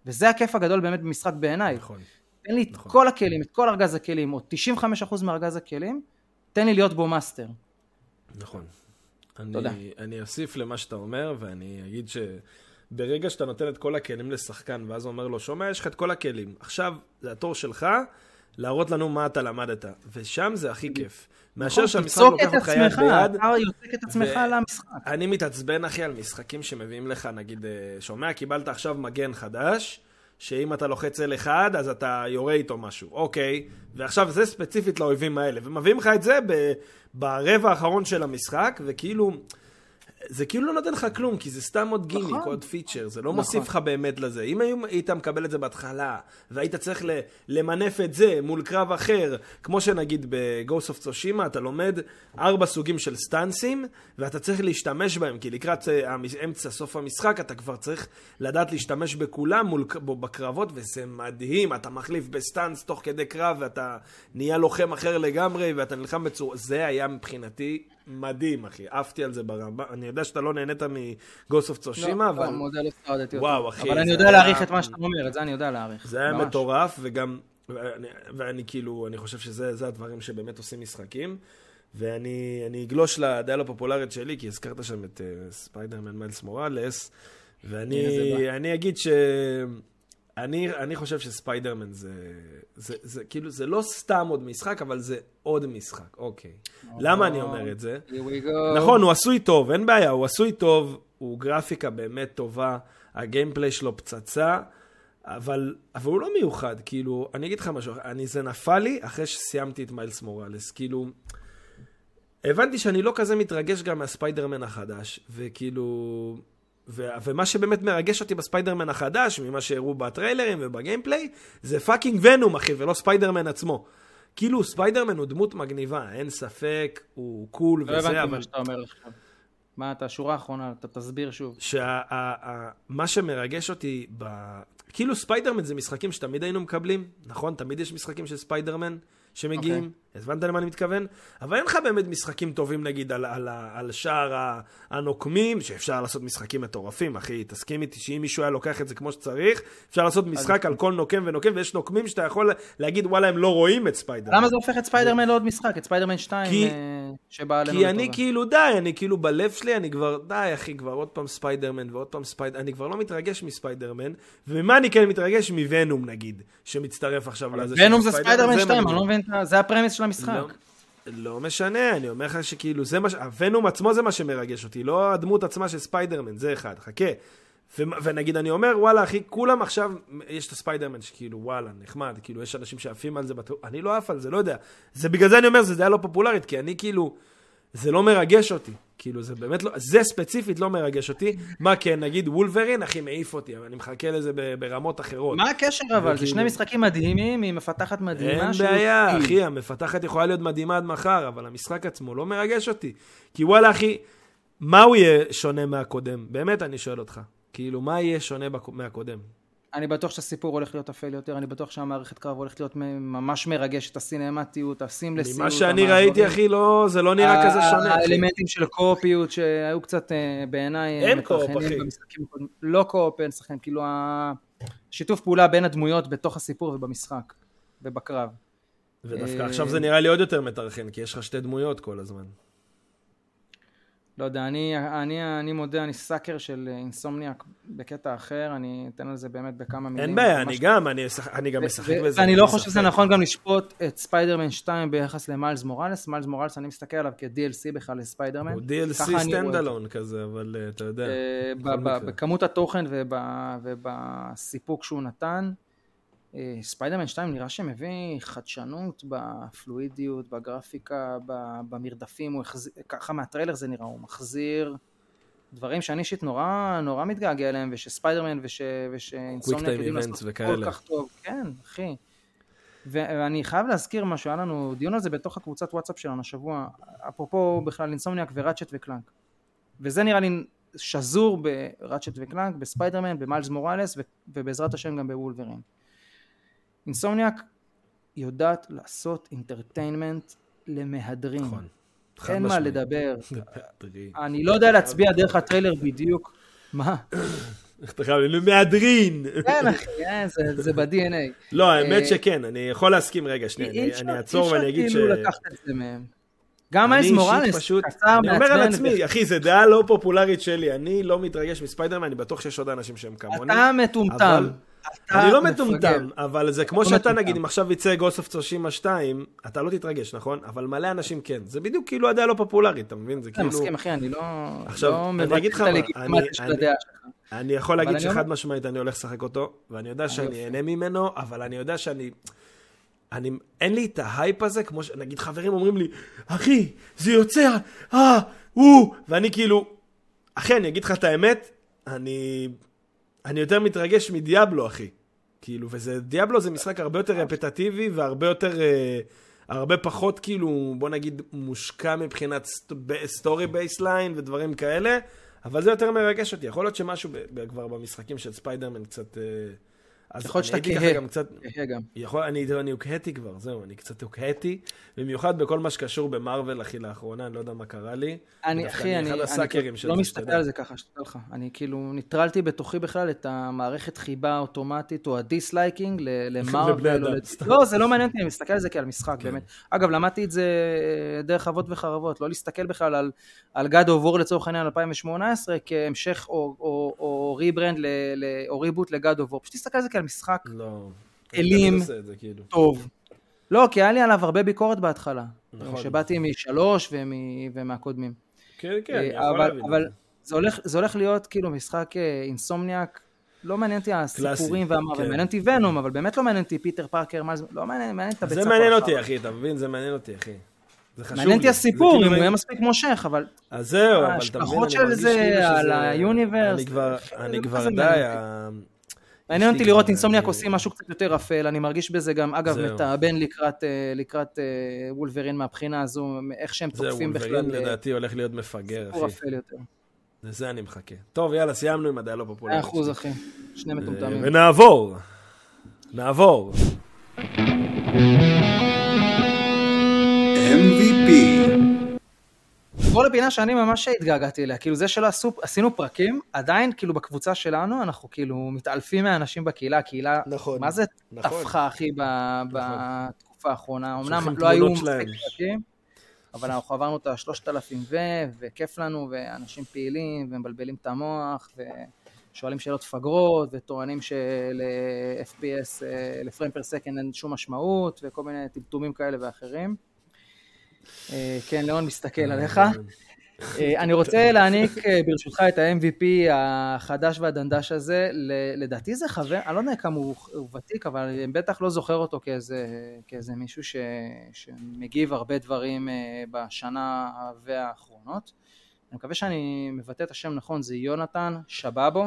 וזה הכיף הגדול באמת במשחק בעיניי. נכון. תן לי נכון. את כל הכלים, את כל ארגז הכלים, או 95% מארגז הכלים, תן לי להיות בו master. נכון. תודה. אני אוסיף למה שאתה אומר, ואני אגיד שברגע שאתה נותן את כל הכלים לשחקן, ואז הוא אומר לו, שומע, יש לך את כל הכלים, עכשיו זה התור שלך, להראות לנו מה אתה למדת, ושם זה הכי כיף. מאשר נכון, שהמשחק לוקח אותך יד ביד. אתה יוצק את עצמך על המשחק. אני מתעצבן, אחי, על משחקים שמביאים לך, נגיד, אה, שומע, קיבלת עכשיו מגן חדש, שאם אתה לוחץ L1 אז אתה יורה איתו משהו, אוקיי, ועכשיו זה ספציפית לאויבים האלה, ומביאים לך את זה ברבע האחרון של המשחק, וכאילו... זה כאילו לא נותן לך כלום, כי זה סתם עוד גימיק, נכון. עוד פיצ'ר, זה לא נכון. מוסיף לך באמת לזה. אם היית מקבל את זה בהתחלה, והיית צריך ל- למנף את זה מול קרב אחר, כמו שנגיד ב-Ghost of Tsushima, אתה לומד ארבע סוגים של סטאנסים, ואתה צריך להשתמש בהם, כי לקראת אה, אמצע, סוף המשחק, אתה כבר צריך לדעת להשתמש בכולם מול, בקרבות, וזה מדהים, אתה מחליף ב stance תוך כדי קרב, ואתה נהיה לוחם אחר לגמרי, ואתה נלחם בצורה... זה היה מבחינתי מדהים, אחי. עפתי על זה ברמה. אני יודע שאתה לא נהנית מ-Ghost of Tsushima, לא, אבל... מודה לא שרדתי אותו. וואו, אחי, אבל אני יודע להעריך את מה שאתה אומר, את זה אני יודע להעריך. זה היה. מטורף, וגם, ואני, ואני כאילו, אני חושב שזה זה הדברים שבאמת עושים משחקים. ואני אני אגלוש לדעה הפופולרית שלי, כי הזכרת שם את uh, ספיידרמן מיילס מוראלס, ואני אגיד ש... אני, אני חושב שספיידרמן זה, זה, זה כאילו, זה לא סתם עוד משחק, אבל זה עוד משחק, אוקיי. למה אני אומר את זה? נכון, הוא עשוי טוב, אין בעיה, הוא עשוי טוב, הוא גרפיקה באמת טובה, ה gameplay שלו פצצה, אבל, אבל הוא לא מיוחד, כאילו, אני אגיד לך משהו, אני, זה נפל לי אחרי שסיימתי את מיילס מוראלס, כאילו, הבנתי שאני לא כזה מתרגש גם מהספיידרמן החדש, וכאילו, ו, ומה שבאמת מרגש אותי בספיידרמן החדש, ממה שהראו בטריילרים וב gameplay, זה fucking ונום, אחי, ולא ספיידרמן עצמו. כאילו, ספיידרמן הוא דמות מגניבה, אין ספק, הוא cool לא וזה, הבנתי אבל... מה שאתה אומר עכשיו. מה אתה, שורה האחרונה, אתה תסביר שוב. שמה שמרגש אותי, ב... כאילו ספיידרמן זה משחקים שתמיד היינו מקבלים, נכון? תמיד יש משחקים של ספיידרמן שמגיעים, okay. הבנת למה אני מתכוון? אבל אין לך באמת משחקים טובים נגיד על, על, על, שער הנוקמים, שאפשר לעשות משחקים מטורפים, אחי, תסכים איתי שאם מישהו היה לוקח את זה כמו שצריך, אפשר לעשות משחק על כל נוקם ונוקם, ויש נוקמים שאתה יכול להגיד וואלה הם לא רואים את ספיידרמן. למה זה הופך את ספיידרמן לעוד משחק? את ספיידרמן 2 כי- אה, שבא עלינו כי אני. כאילו, די, אני כאילו בלב שלי, אני כבר, די אחי, כבר עוד פעם ספיידרמן ועוד פעם ספיידרמן, אני כבר לא מתרגש מספיידרמן, וממה אני כן מתרגש? מוונום נגיד, שמצטרף עכשיו לזה. ונום של זה ספיידרמן זה 2, מדהים. אני לא מבין, את ה- זה ה premise של המשחק. לא, לא משנה, אני אומר לך שכאילו, זה מה ש... הוונום עצמו זה מה שמרגש אותי, לא הדמות עצמה של ספיידרמן, זה אחד, חכה. ו- ונגיד אני אומר, וואלה אחי, כולם עכשיו, יש את הספיידרמן שכאילו, וואלה, נחמד, כאילו, יש אנשים שעפים על זה, בטוח, אני לא עף על זה, לא יודע. זה בגלל זה אני אומר, זה דעה לא פופולרית, כי אני כאילו, זה לא מרגש אותי. כאילו, זה באמת לא, זה ספציפית לא מרגש אותי. מה כן, נגיד וולברין, אחי, מעיף אותי, אבל אני מחכה לזה ברמות אחרות. מה הקשר אבל? זה שני משחקים מדהימים, היא מפתחת מדהימה. אין בעיה, אחי, המפתחת יכולה להיות מדהימה עד מחר, אבל המשחק עצמו לא מרגש אותי. כי וואלה, אחי, מה הוא יהיה שונה מהקודם? באמת, אני שואל אותך. כאילו, מה יהיה שונה מהקודם? אני בטוח שהסיפור הולך להיות אפל יותר, אני בטוח שהמערכת קרב הולכת להיות ממש מרגשת, הסינמטיות, הסימלסיות. ממה שאני. ראיתי, אחי, לא, זה לא נראה כזה שונה. האלמנטים של קופיות שהיו קצת אה, בעיניי אה, אין מטרחנים אחי. לא co-op, אין שחקן, כאילו השיתוף פעולה בין הדמויות בתוך הסיפור ובמשחק ובקרב. ודווקא אה, עכשיו זה נראה לי עוד יותר מטרחן, כי יש לך שתי דמויות כל הזמן. לא יודע, אני, אני, אני מודה, אני sucker של Insomniac בקטע אחר, אני אתן על זה באמת בכמה מילים. אין בעיה, אני גם, אני אני גם משחק בזה. ואני לא חושב שזה. נכון גם לשפוט את ספיידרמן 2 ביחס למיילס מוראלס. מיילס מוראלס, אני מסתכל עליו כ-DLC בכלל לספיידרמן. הוא DLC. standalone כזה, אבל אה, אתה יודע. אה. בכמות התוכן וב- ובסיפוק שהוא נתן. אה, ספיידרמן 2 נראה שמביא חדשנות בפלואידיות, בגרפיקה, במרדפים, הוא החזיר, ככה מהטריילר זה נראה, הוא מחזיר דברים שאני אישית נורא נורא מתגעגע אליהם, ושספיידרמן וש- ושאינסומניאק Games יודעים לעשות כל. כך טוב, כן, אחי. ואני חייב להזכיר משהו, היה לנו דיון על זה בתוך הקבוצת וואטסאפ שלנו השבוע, אפרופו בכלל אינסומניאק וראצ'ט וקלאנק. וזה נראה לי שזור בראצ'ט וקלאנק, בספיידרמן, במיילס מוראלס ובעזרת השם גם בוולברין. אינסומניאק יודעת לעשות entertainment למהדרים. נכון. אין מה. לדבר. אני לא יודע להצביע דרך הטריילר בדיוק. מה? אתה חייב, מהדרין. כן אחי, אה, זה- ב-DNA. לא, האמת אה, שכן, אני יכול להסכים רגע, שנייה, אי אני- אעצור אי ואני אגיד ש... אפשר כאילו לקחת את זה מהם. גם אישית מוראלס, פשוט, קצר, אני אומר על עצמי, אחי, זו דעה לא פופולרית שלי, אני לא מתרגש מספיידרמן, אני בטוח שיש עוד אנשים שהם כמוני. אתה מטומטם. אני לא. מטומטם, אבל זה כמו שאתה. נגיד, אם עכשיו יצא גוסט אוף צושימה 2, אתה לא תתרגש, נכון? אבל מלא אנשים כן. זה בדיוק כאילו הדעה לא פופולרית, אתה מבין? זה אני כאילו... מסכים אחי, אני לא עכשיו, לא אני אגיד לך מה, אני- אני-. אני יכול להגיד אני שחד משמעית אני הולך לשחק אותו, ואני יודע שאני יופי. אהנה ממנו, אבל אני יודע שאני... אני, אין לי את ההייפ הזה, כמו שנגיד חברים אומרים לי, אחי, זה יוצא, אה, הוא, ואני כאילו, אחי, אני אגיד לך את האמת, אני, אני יותר מתרגש מדיאבלו, אחי. כאילו, וזה, דיאבלו זה משחק הרבה יותר רפטטיבי והרבה יותר, אה, הרבה פחות כאילו, בוא נגיד, מושקע מבחינת story baseline ודברים כאלה, אבל זה יותר מרגש אותי. יכול להיות שמשהו ב, ב, כבר במשחקים של ספיידרמן קצת... אה, אז יכול להיות שאתה אני כהה. ככה גם קצת... כן, גם. יכול, אני, אני הוקהתי כבר, זהו, אני קצת הוקהתי, במיוחד בכל מה שקשור במרוויל, אחי, לאחרונה, אני לא יודע מה קרה לי. אני, אחי, אני, אני של לא מסתכל. על זה ככה, שתדע לך. אני כאילו ניטרלתי בתוכי בכלל את המערכת חיבה האוטומטית או ה disliking (laughs) למרוויל. סתם. לא, זה לא מעניין אותי, אני מסתכל על זה כעל משחק, כן. באמת. אגב, למדתי את זה אה, דרך אבות וחרבות, לא להסתכל בכלל על, על God of War לצורך העניין 2018 כהמשך או, או, או rebrand ל, ל, או reboot ל-God of War, פשוט תסתכל על זה כעל משחק לא. אלים. אני את זה, כאילו. טוב. לא, כי היה לי עליו הרבה ביקורת בהתחלה. נכון. שבאתי משלוש ומ- ומהקודמים. כן, כן, אני אה, יכול אבל, להבין. אבל זה. זה הולך, זה הולך להיות כאילו משחק אה, אינסומניאק, לא מעניין אותי הסיפורים והמוות, כן. מעניין אותי ונום, אבל באמת לא מעניין אותי פיטר פארקר, מה זה, לא מעניין, מעניין את הביצה. זה מעניין אותי. אחי, אתה מבין? זה מעניין אותי, אחי. זה חשוב. מעניין אותי זה הסיפור, כאילו אם הוא יהיה מספיק מושך, אבל אז זהו, אבל אתה מבין, אני לא מרגיש זה כאילו שזה... על ה universe, אני כבר, זה אני לא כבר די, מעניין אותי לראות אינסומניאק עושים משהו קצת יותר אפל, אני מרגיש בזה גם, אגב. מתאבן לקראת, אה, לקראת אה, וולברין מהבחינה הזו, איך שהם תוקפים בכלל, וולברין אה, לדעתי הולך להיות מפגר, סיפור אחי. אפל יותר. לזה אני מחכה. טוב, יאללה, סיימנו עם הדעה לא מאה. אחוז אחי, שני מטומטמים. ונעבור. נעבור. נעבור לפינה שאני ממש התגעגעתי אליה, כאילו זה שלא עשו, עשינו פרקים, עדיין כאילו בקבוצה שלנו, אנחנו כאילו מתעלפים מהאנשים בקהילה, הקהילה, נכון. מה זה נכון. טפחה אחי ב- בתקופה האחרונה, אמנם לא היו מספיק. פרקים, אבל אנחנו עברנו את השלושת אלפים ו, וכיף לנו, ואנשים פעילים, ומבלבלים את המוח, ושואלים שאלות פגרות, וטוענים של-FPS, לפריים פר סקנד אין שום משמעות, וכל מיני טמטומים כאלה ואחרים. אה, כן, ליאון מסתכל עליך. אה, אני רוצה להעניק אה, ברשותך את ה-MVP החדש והדנדש הזה, לדעתי זה חבר, אני לא יודע כמה הוא, הוא ותיק, אבל אני בטח לא זוכר אותו כאיזה, כאיזה מישהו ש, שמגיב הרבה דברים אה, בשנה והאחרונות. אני מקווה שאני מבטא את השם נכון, זה יונתן שבאבו,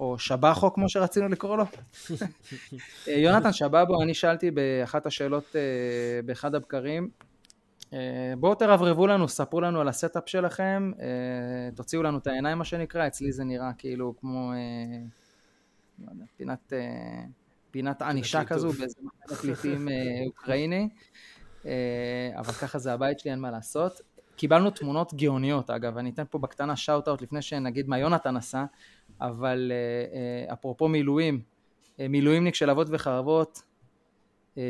או שבחו כמו שרצינו לקרוא לו. (laughs) אה, יונתן שבאבו, אני שאלתי באחת השאלות אה, באחד הבקרים, אה, בואו תרברבו לנו, ספרו לנו על ה setup שלכם, אה, תוציאו לנו את העיניים מה שנקרא, אצלי זה נראה כאילו כמו אה, לא יודע, פינת, אה, פינת ענישה. כזו באיזה פליטים אה, אוקראיני, אה, אבל ככה זה הבית שלי, אין מה לעשות. קיבלנו תמונות גאוניות אגב, אני אתן פה בקטנה shout out לפני שנגיד מה יונתן עשה, אבל אה, אה, אפרופו מילואים, אה, מילואימניק של אבות וחרבות, אה,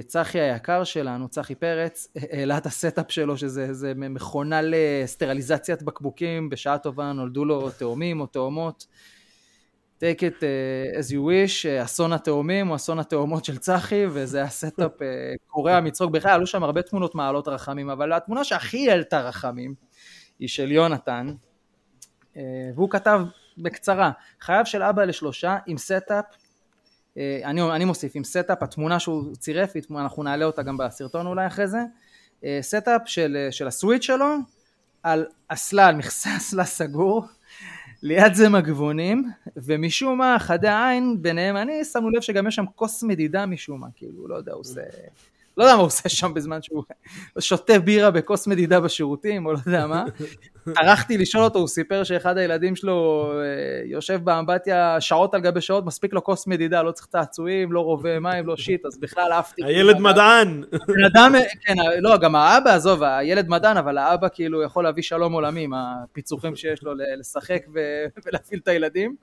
צחי היקר שלנו, צחי פרץ, אה, העלה את ה setup שלו, שזה מכונה לסטרליזציית בקבוקים, בשעה טובה נולדו לו תאומים או תאומות. take it uh, as you wish, אה, אסון התאומים או אסון התאומות של צחי, וזה היה setup אה, קורע מצחוק. בכלל, עלו שם הרבה תמונות מעלות רחמים, אבל התמונה שהכי העלתה רחמים היא של יונתן, אה, והוא כתב בקצרה, חייו של אבא לשלושה עם setup אה, אני, אני מוסיף עם setup, התמונה שהוא צירף, אנחנו נעלה אותה גם בסרטון אולי אחרי זה, אה, setup של, אה, של הסוויץ' שלו, על אסלה, על מכסה (laughs) אסלה סגור, ליד זה מגבונים, ומשום מה, חדי העין ביניהם, אני שמנו לב שגם יש שם כוס מדידה משום מה, כאילו, לא יודע, הוא עושה... לא יודע מה הוא עושה שם בזמן שהוא שותה בירה בכוס מדידה בשירותים, או לא יודע מה. טרחתי לשאול אותו, הוא סיפר שאחד הילדים שלו אה, יושב באמבטיה שעות על גבי שעות, מספיק לו כוס מדידה, לא צריך צעצועים, לא רובה מים, לא שיט, אז בכלל עפתי. הילד מדען. בן אדם, כן, לא, גם האבא, עזוב, הילד מדען, אבל האבא כאילו יכול להביא שלום עולמי עם הפיצוחים שיש לו לשחק ולהפעיל את הילדים.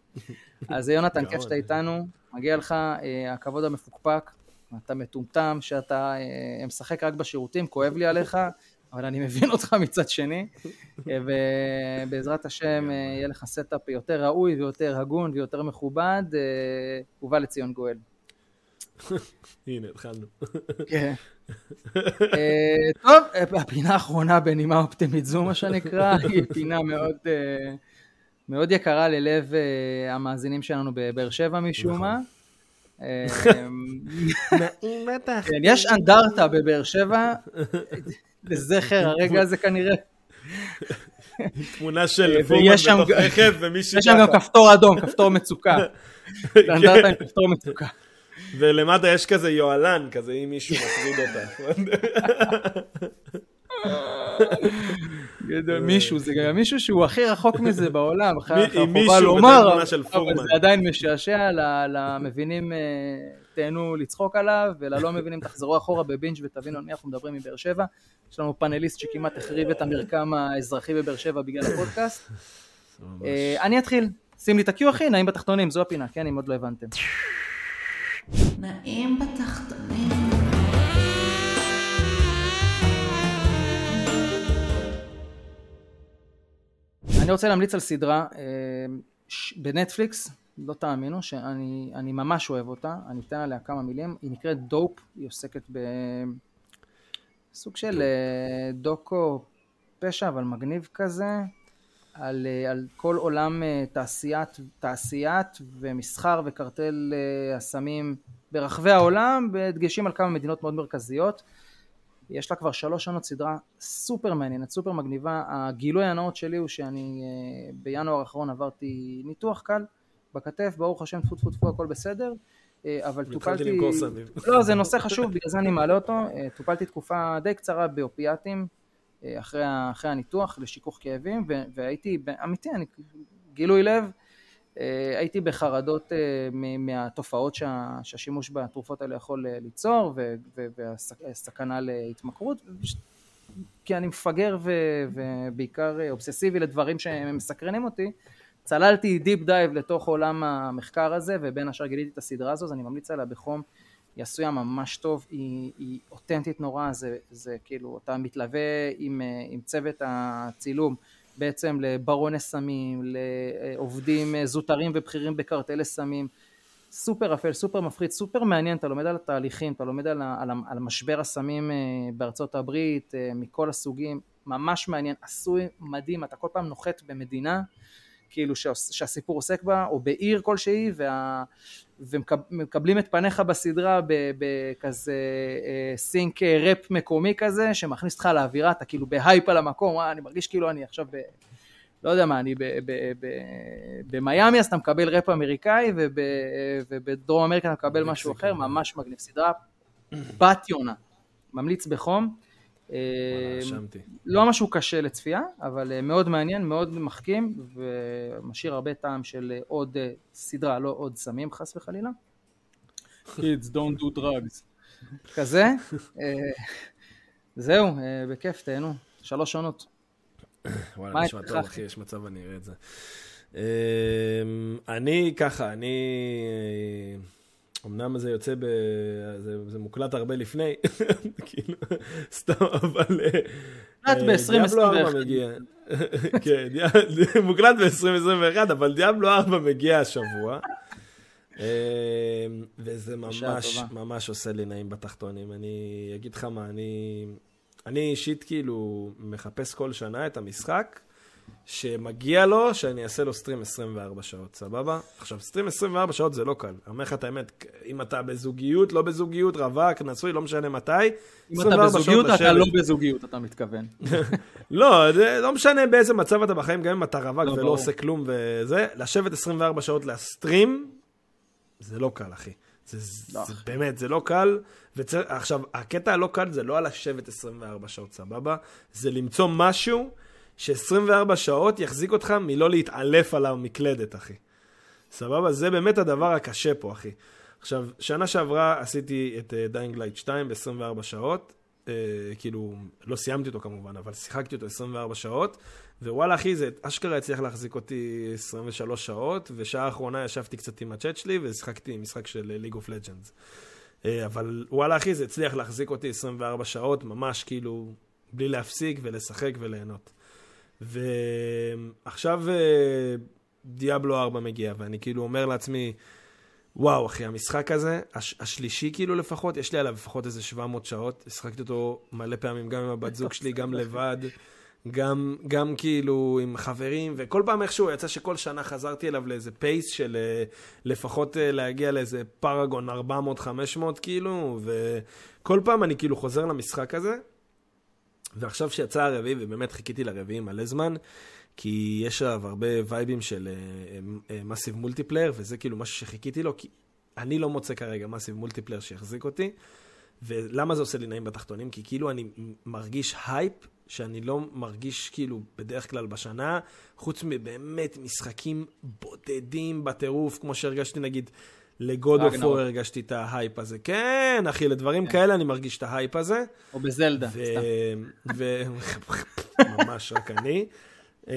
אז יונתן, כיף. שאתה איתנו, מגיע לך אה, הכבוד המפוקפק, אתה מטומטם שאתה אה, משחק רק בשירותים, כואב לי עליך, אבל אני מבין אותך מצד שני, אה, ובעזרת השם אה, יהיה לך setup יותר ראוי ויותר הגון ויותר מכובד, אה, ובא לציון גואל. הנה, התחלנו. כן. טוב, הפינה האחרונה בנימה אופטימית זו, מה שנקרא, היא פינה מאוד, מאוד יקרה ללב המאזינים שלנו בבאר שבע משום נכון. מה. אמ, (laughs) כן, יש אנדרטה בבאר שבע, לזכר הרגע הזה כנראה. תמונה של אה, פורמן ויש שם בתוך רכב ומישהו יש שם גם. כפתור אדום, כפתור מצוקה. (laughs) כן. אנדרטה עם כפתור מצוקה. ולמטה יש כזה יוהל"ן, כזה אם מישהו מטריד אותה. (laughs) גדול, מישהו, זה גם מישהו שהוא הכי רחוק מזה (laughs) בעולם, חובה לומר, אבל פורמן. זה עדיין משעשע, למבינים אה, תהנו לצחוק עליו, וללא (laughs) מבינים תחזרו אחורה בבינג' ותבינו על מי אנחנו מדברים מבאר שבע. יש לנו פאנליסט שכמעט החריב את המרקם האזרחי בבאר שבע בגלל הפודקאסט. (laughs) אה, אני אתחיל, שים לי את ה-Q אחי, נעים בתחתונים, זו הפינה, כן, אם עוד לא הבנתם. נעים בתחתונים. אני רוצה להמליץ על סדרה אה, בנטפליקס, לא תאמינו, שאני אני ממש אוהב אותה, אני אתן עליה כמה מילים, היא נקראת דופ, היא עוסקת בסוג של אה, דוקו פשע, אבל מגניב כזה, על, אה, על כל עולם תעשיית, תעשיית ומסחר וקרטל הסמים ברחבי העולם, בדגשים על כמה מדינות מאוד מרכזיות. יש לה כבר שלוש שנות סדרה סופר מעניינת, סופר מגניבה. הגילוי הנאות שלי הוא שאני אה, בינואר האחרון עברתי ניתוח קל בכתף, ברוך השם, טפו טפו טפו, הכל בסדר. אה, אבל טופלתי... לא, זה נושא חשוב, בגלל זה אני מעלה אותו. אה, טופלתי תקופה די קצרה באופיאטים אחרי, אחרי הניתוח לשיכוך כאבים, והייתי, אמיתי, אני, גילוי לב, הייתי בחרדות אה, מהתופעות שה, שהשימוש בתרופות האלה יכול אה, ליצור ו- ו- והסכנה להתמכרות כי אני מפגר ו- ובעיקר אה, אובססיבי לדברים שמסקרנים אותי. צללתי deep dive לתוך עולם המחקר הזה ובין השאר גיליתי את הסדרה הזו אז אני ממליץ עליה בחום. היא עשויה ממש טוב, היא, היא אותנטית נורא, זה, זה כאילו, אתה מתלווה עם, אה, עם צוות הצילום בעצם לברוני סמים, לעובדים אה, זוטרים ובכירים בקרטלי סמים, סופר אפל, סופר מפחיד, סופר מעניין, אתה לומד על התהליכים, אתה לומד על, על, על משבר הסמים אה, בארצות הברית, אה, מכל הסוגים, ממש מעניין, עשוי מדהים, אתה כל פעם נוחת במדינה כאילו שהס- שהסיפור עוסק בה, או בעיר כלשהי, וה... ומקבלים את פניך בסדרה בכזה אה, sync אה, ראפ מקומי כזה, שמכניס אותך לאווירה, אתה כאילו בהייפ על המקום, אה, אני מרגיש כאילו אני עכשיו ב... לא יודע מה, אני במיאמי, אז אתה מקבל ראפ אמריקאי, וב- ובדרום אמריקה אתה מקבל משהו אחר, ממש מגניב. סדרה בת זונה, ממליץ בחום. רשמתי. לא משהו קשה לצפייה, אבל אה, מאוד מעניין, מאוד מחכים, ומשאיר הרבה טעם של אה, עוד אה, סדרה, לא עוד סמים חס וחלילה. Kids don't do drugs. כזה. זהו, בכיף, תהנו. שלוש עונות. וואלה, מה נשמע טוב, אחי? אחי, יש מצב אני אראה את זה. אמ, אני ככה, אני... אמנם זה יוצא ב... זה, זה מוקלט הרבה לפני, (laughs) כאילו, סתם, אבל... אה, מוקלט אה, ב- דיאבלו 4 2021. מגיע. (laughs) כן, (laughs) מוקלט ב-2021, אבל דיאבלו 4 מגיע השבוע. אה, וזה ממש. ממש עושה לי נעים בתחתונים. אני אגיד לך מה, אני... אני אישית כאילו מחפש כל שנה את המשחק שמגיע לו שאני אעשה לו סטרים 24 שעות, סבבה? עכשיו, סטרים 24 שעות זה לא קל. אני אומר לך את האמת, אם אתה בזוגיות, לא בזוגיות, רווק, נשוי, לא משנה מתי, אם אתה 24 שעות בזוגיות, אתה לשבת. לא בזוגיות, אתה מתכוון. (laughs) לא, זה לא משנה באיזה מצב אתה בחיים, גם אם אתה רווק לא, ולא ברור. עושה כלום וזה, לשבת 24 שעות להסטרים, זה לא קל, אחי. זה, לא, זה באמת, זה לא קל. וצר... עכשיו, הקטע הלא קל זה לא על לשבת 24 שעות, סבבה? זה למצוא משהו ש-24 שעות יחזיק אותך מלא להתעלף על המקלדת, אחי. סבבה? זה באמת הדבר הקשה פה, אחי. עכשיו, שנה שעברה עשיתי את Dying Light 2 ב-24 שעות. Uh, כאילו, לא סיימתי אותו כמובן, אבל שיחקתי אותו 24 שעות, ווואלה אחי, זה אשכרה הצליח להחזיק אותי 23 שעות, ושעה האחרונה ישבתי קצת עם הצ'אט שלי, ושיחקתי משחק של League of Legends. אבל וואלה אחי, זה הצליח להחזיק אותי 24 שעות, ממש כאילו, בלי להפסיק ולשחק וליהנות. ועכשיו אה, דיאבלו 4 מגיע, ואני כאילו אומר לעצמי, וואו, אחי, המשחק הזה, הש, השלישי כאילו לפחות, יש לי עליו לפחות איזה 700 שעות, השחקתי אותו מלא פעמים, גם עם הבת זוג שלי, גם לבד, גם, גם כאילו עם חברים, וכל פעם איכשהו יצא שכל שנה חזרתי אליו לאיזה פייס של אה, לפחות אה, להגיע לאיזה פרגון 400-500 כאילו, וכל פעם אני כאילו חוזר למשחק הזה, ועכשיו שיצא הרביעי, ובאמת חיכיתי לרביעי מלא זמן, כי יש עליו הרבה וייבים של massive multiplayer, uh, וזה כאילו משהו שחיכיתי לו, כי אני לא מוצא כרגע massive multiplayer שיחזיק אותי. ולמה זה עושה לי נעים בתחתונים? כי כאילו אני מרגיש הייפ שאני לא מרגיש כאילו בדרך כלל בשנה, חוץ מבאמת משחקים בודדים בטירוף, כמו שהרגשתי נגיד ל God of War הרגשתי את ההייפ הזה. כן, אחי, לדברים כן. כאלה אני מרגיש את ההייפ הזה. או בזלדה, סתם. (laughs) ממש רק אני. אמ,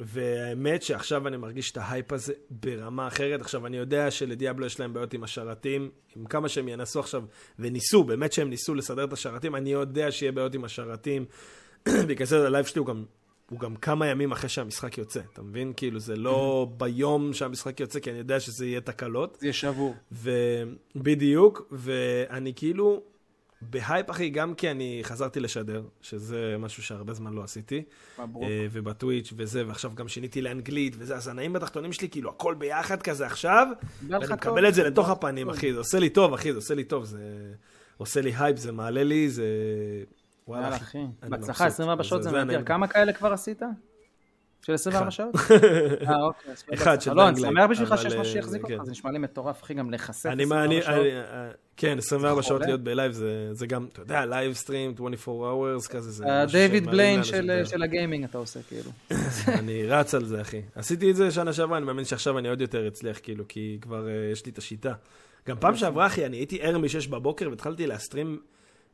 והאמת שעכשיו אני מרגיש את ההייפ הזה ברמה אחרת. עכשיו, אני יודע שלדיאבלו יש להם בעיות עם השרתים, עם כמה שהם ינסו עכשיו, וניסו, באמת שהם ניסו לסדר את השרתים, אני יודע שיהיה בעיות עם השרתים. (clears throat) בגלל זה ה live שלי הוא גם, הוא גם כמה ימים אחרי שהמשחק יוצא, אתה מבין? כאילו, זה לא ביום שהמשחק יוצא, כי אני יודע שזה יהיה תקלות. זה יהיה שבור. בדיוק, ואני כאילו... בהייפ, אחי, גם כי אני חזרתי לשדר, שזה משהו שהרבה זמן לא עשיתי. מברוק. אה, ובטוויץ' וזה, ועכשיו גם שיניתי לאנגלית וזה, אז הנעים בתחתונים שלי, כאילו, הכל ביחד כזה עכשיו, ואני מקבל את זה לתוך הפנים, אחי, זה עושה לי טוב, אחי, זה עושה לי טוב, זה עושה לי הייפ, זה מעלה לי, זה... וואלה, אחי. בהצלחה, 24 שעות זה נדיר. כמה כאלה כבר עשית? של 24 שעות? (laughs) אה, אוקיי. אחד של לא, אני שמח בשבילך שיש משהו שיחזיק אותך, כן. זה נשמע לי מטורף, אחי, גם להיחשף 24 שעות. כן, 24 שעות להיות ב live, זה גם, אתה יודע, live stream, 24 hours כזה, זה... דייוויד בליין של ה gaming אתה עושה, כאילו. (laughs) אני רץ על זה, אחי. עשיתי את זה שנה שעברה, אני מאמין שעכשיו אני עוד יותר אצליח, כאילו, כי כבר אה, יש לי את השיטה. גם פעם שעברה, אחי, אני הייתי ער מ-6 בבוקר והתחלתי לה stream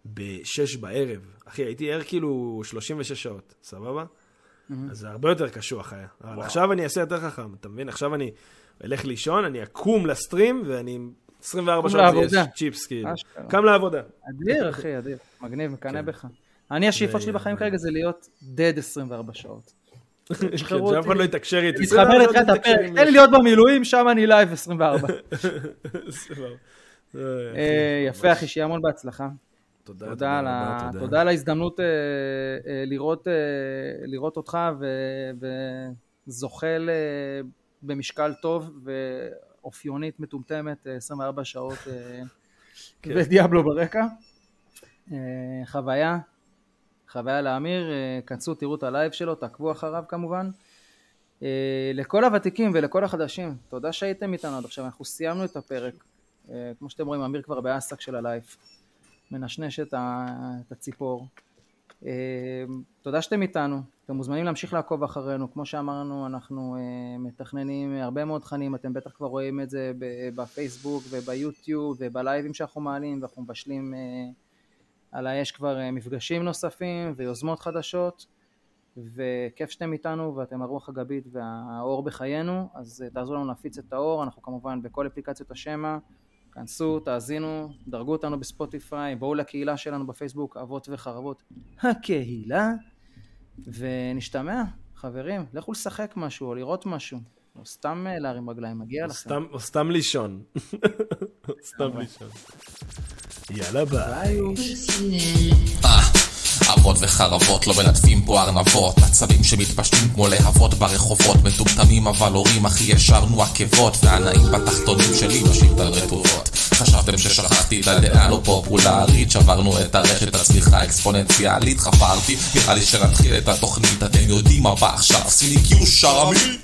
ב-6 בערב. אחי, הייתי ער כאילו 36 שעות, סבבה? אז זה הרבה יותר קשוח היה. אבל עכשיו אני אעשה יותר חכם, אתה מבין? עכשיו אני אלך לישון, אני אקום ל stream, ואני 24 שעות יש צ'יפס, כאילו. קם לעבודה. אדיר, אחי, אדיר. מגניב, מקנא כן. בך. אני, השאיפות שלי בחיים כרגע זה להיות dead 24 שעות. (laughs) שאף אחד לא יתקשר איתי. להתחבר לתחילת הפרק, תן לי להיות במילואים, שם אני live 24. (laughs) אה, יפה אחי, שיהיה המון בהצלחה. תודה, תודה, תודה, על ה... תודה. תודה על ההזדמנות אה, אה, לראות, אה, לראות אותך ו... וזוחל אה, במשקל טוב ואופיונית מטומטמת 24 אה, שעות אה, כן. ודיאבלו ברקע. אה, חוויה, חוויה לאמיר, אה, כנסו תראו את הלייב שלו, תעקבו אחריו כמובן. אה, לכל הוותיקים ולכל החדשים, תודה שהייתם איתנו עד עכשיו, אנחנו סיימנו את הפרק. אה, כמו שאתם רואים, אמיר כבר באסק של הלייב. מנשנש את, הציפור. אה, תודה שאתם איתנו, אתם מוזמנים להמשיך לעקוב אחרינו, כמו שאמרנו אנחנו אה, מתכננים הרבה מאוד תכנים, אתם בטח כבר רואים את זה בפייסבוק וביוטיוב ובלייבים שאנחנו מעלים ואנחנו מבשלים אה, על האש כבר מפגשים נוספים ויוזמות חדשות. וכיף שאתם איתנו ואתם הרוח הגבית והאור בחיינו. אז תעזרו לנו להפיץ את האור, אנחנו כמובן בכל אפליקציות השמע כנסו, תאזינו, דרגו אותנו בספוטיפיי, בואו לקהילה שלנו בפייסבוק, אבות וחרבות הקהילה, ונשתמע, חברים, לכו לשחק משהו או לראות משהו, או סתם אה, להרים רגליים, מגיע לכם. סתם, או סתם לישון. (laughs) סתם לישון. יאללה ביי. אבות וחרבות לא מלטפים פה ארנבות. עצבים שמתפשטים כמו להבות ברחובות. מטומטמים אבל הורים אחי ישרנו עקבות. והנאים בתחתונים שלי משיט על רטובות חשבתם ששכחתי את הדעה לא פופולרית. שברנו את הרשת הצמיחה האקספוננציאלית חפרתי נראה לי שנתחיל את התוכנית. אתם יודעים מה בא עכשיו. סיני קיוש שרמי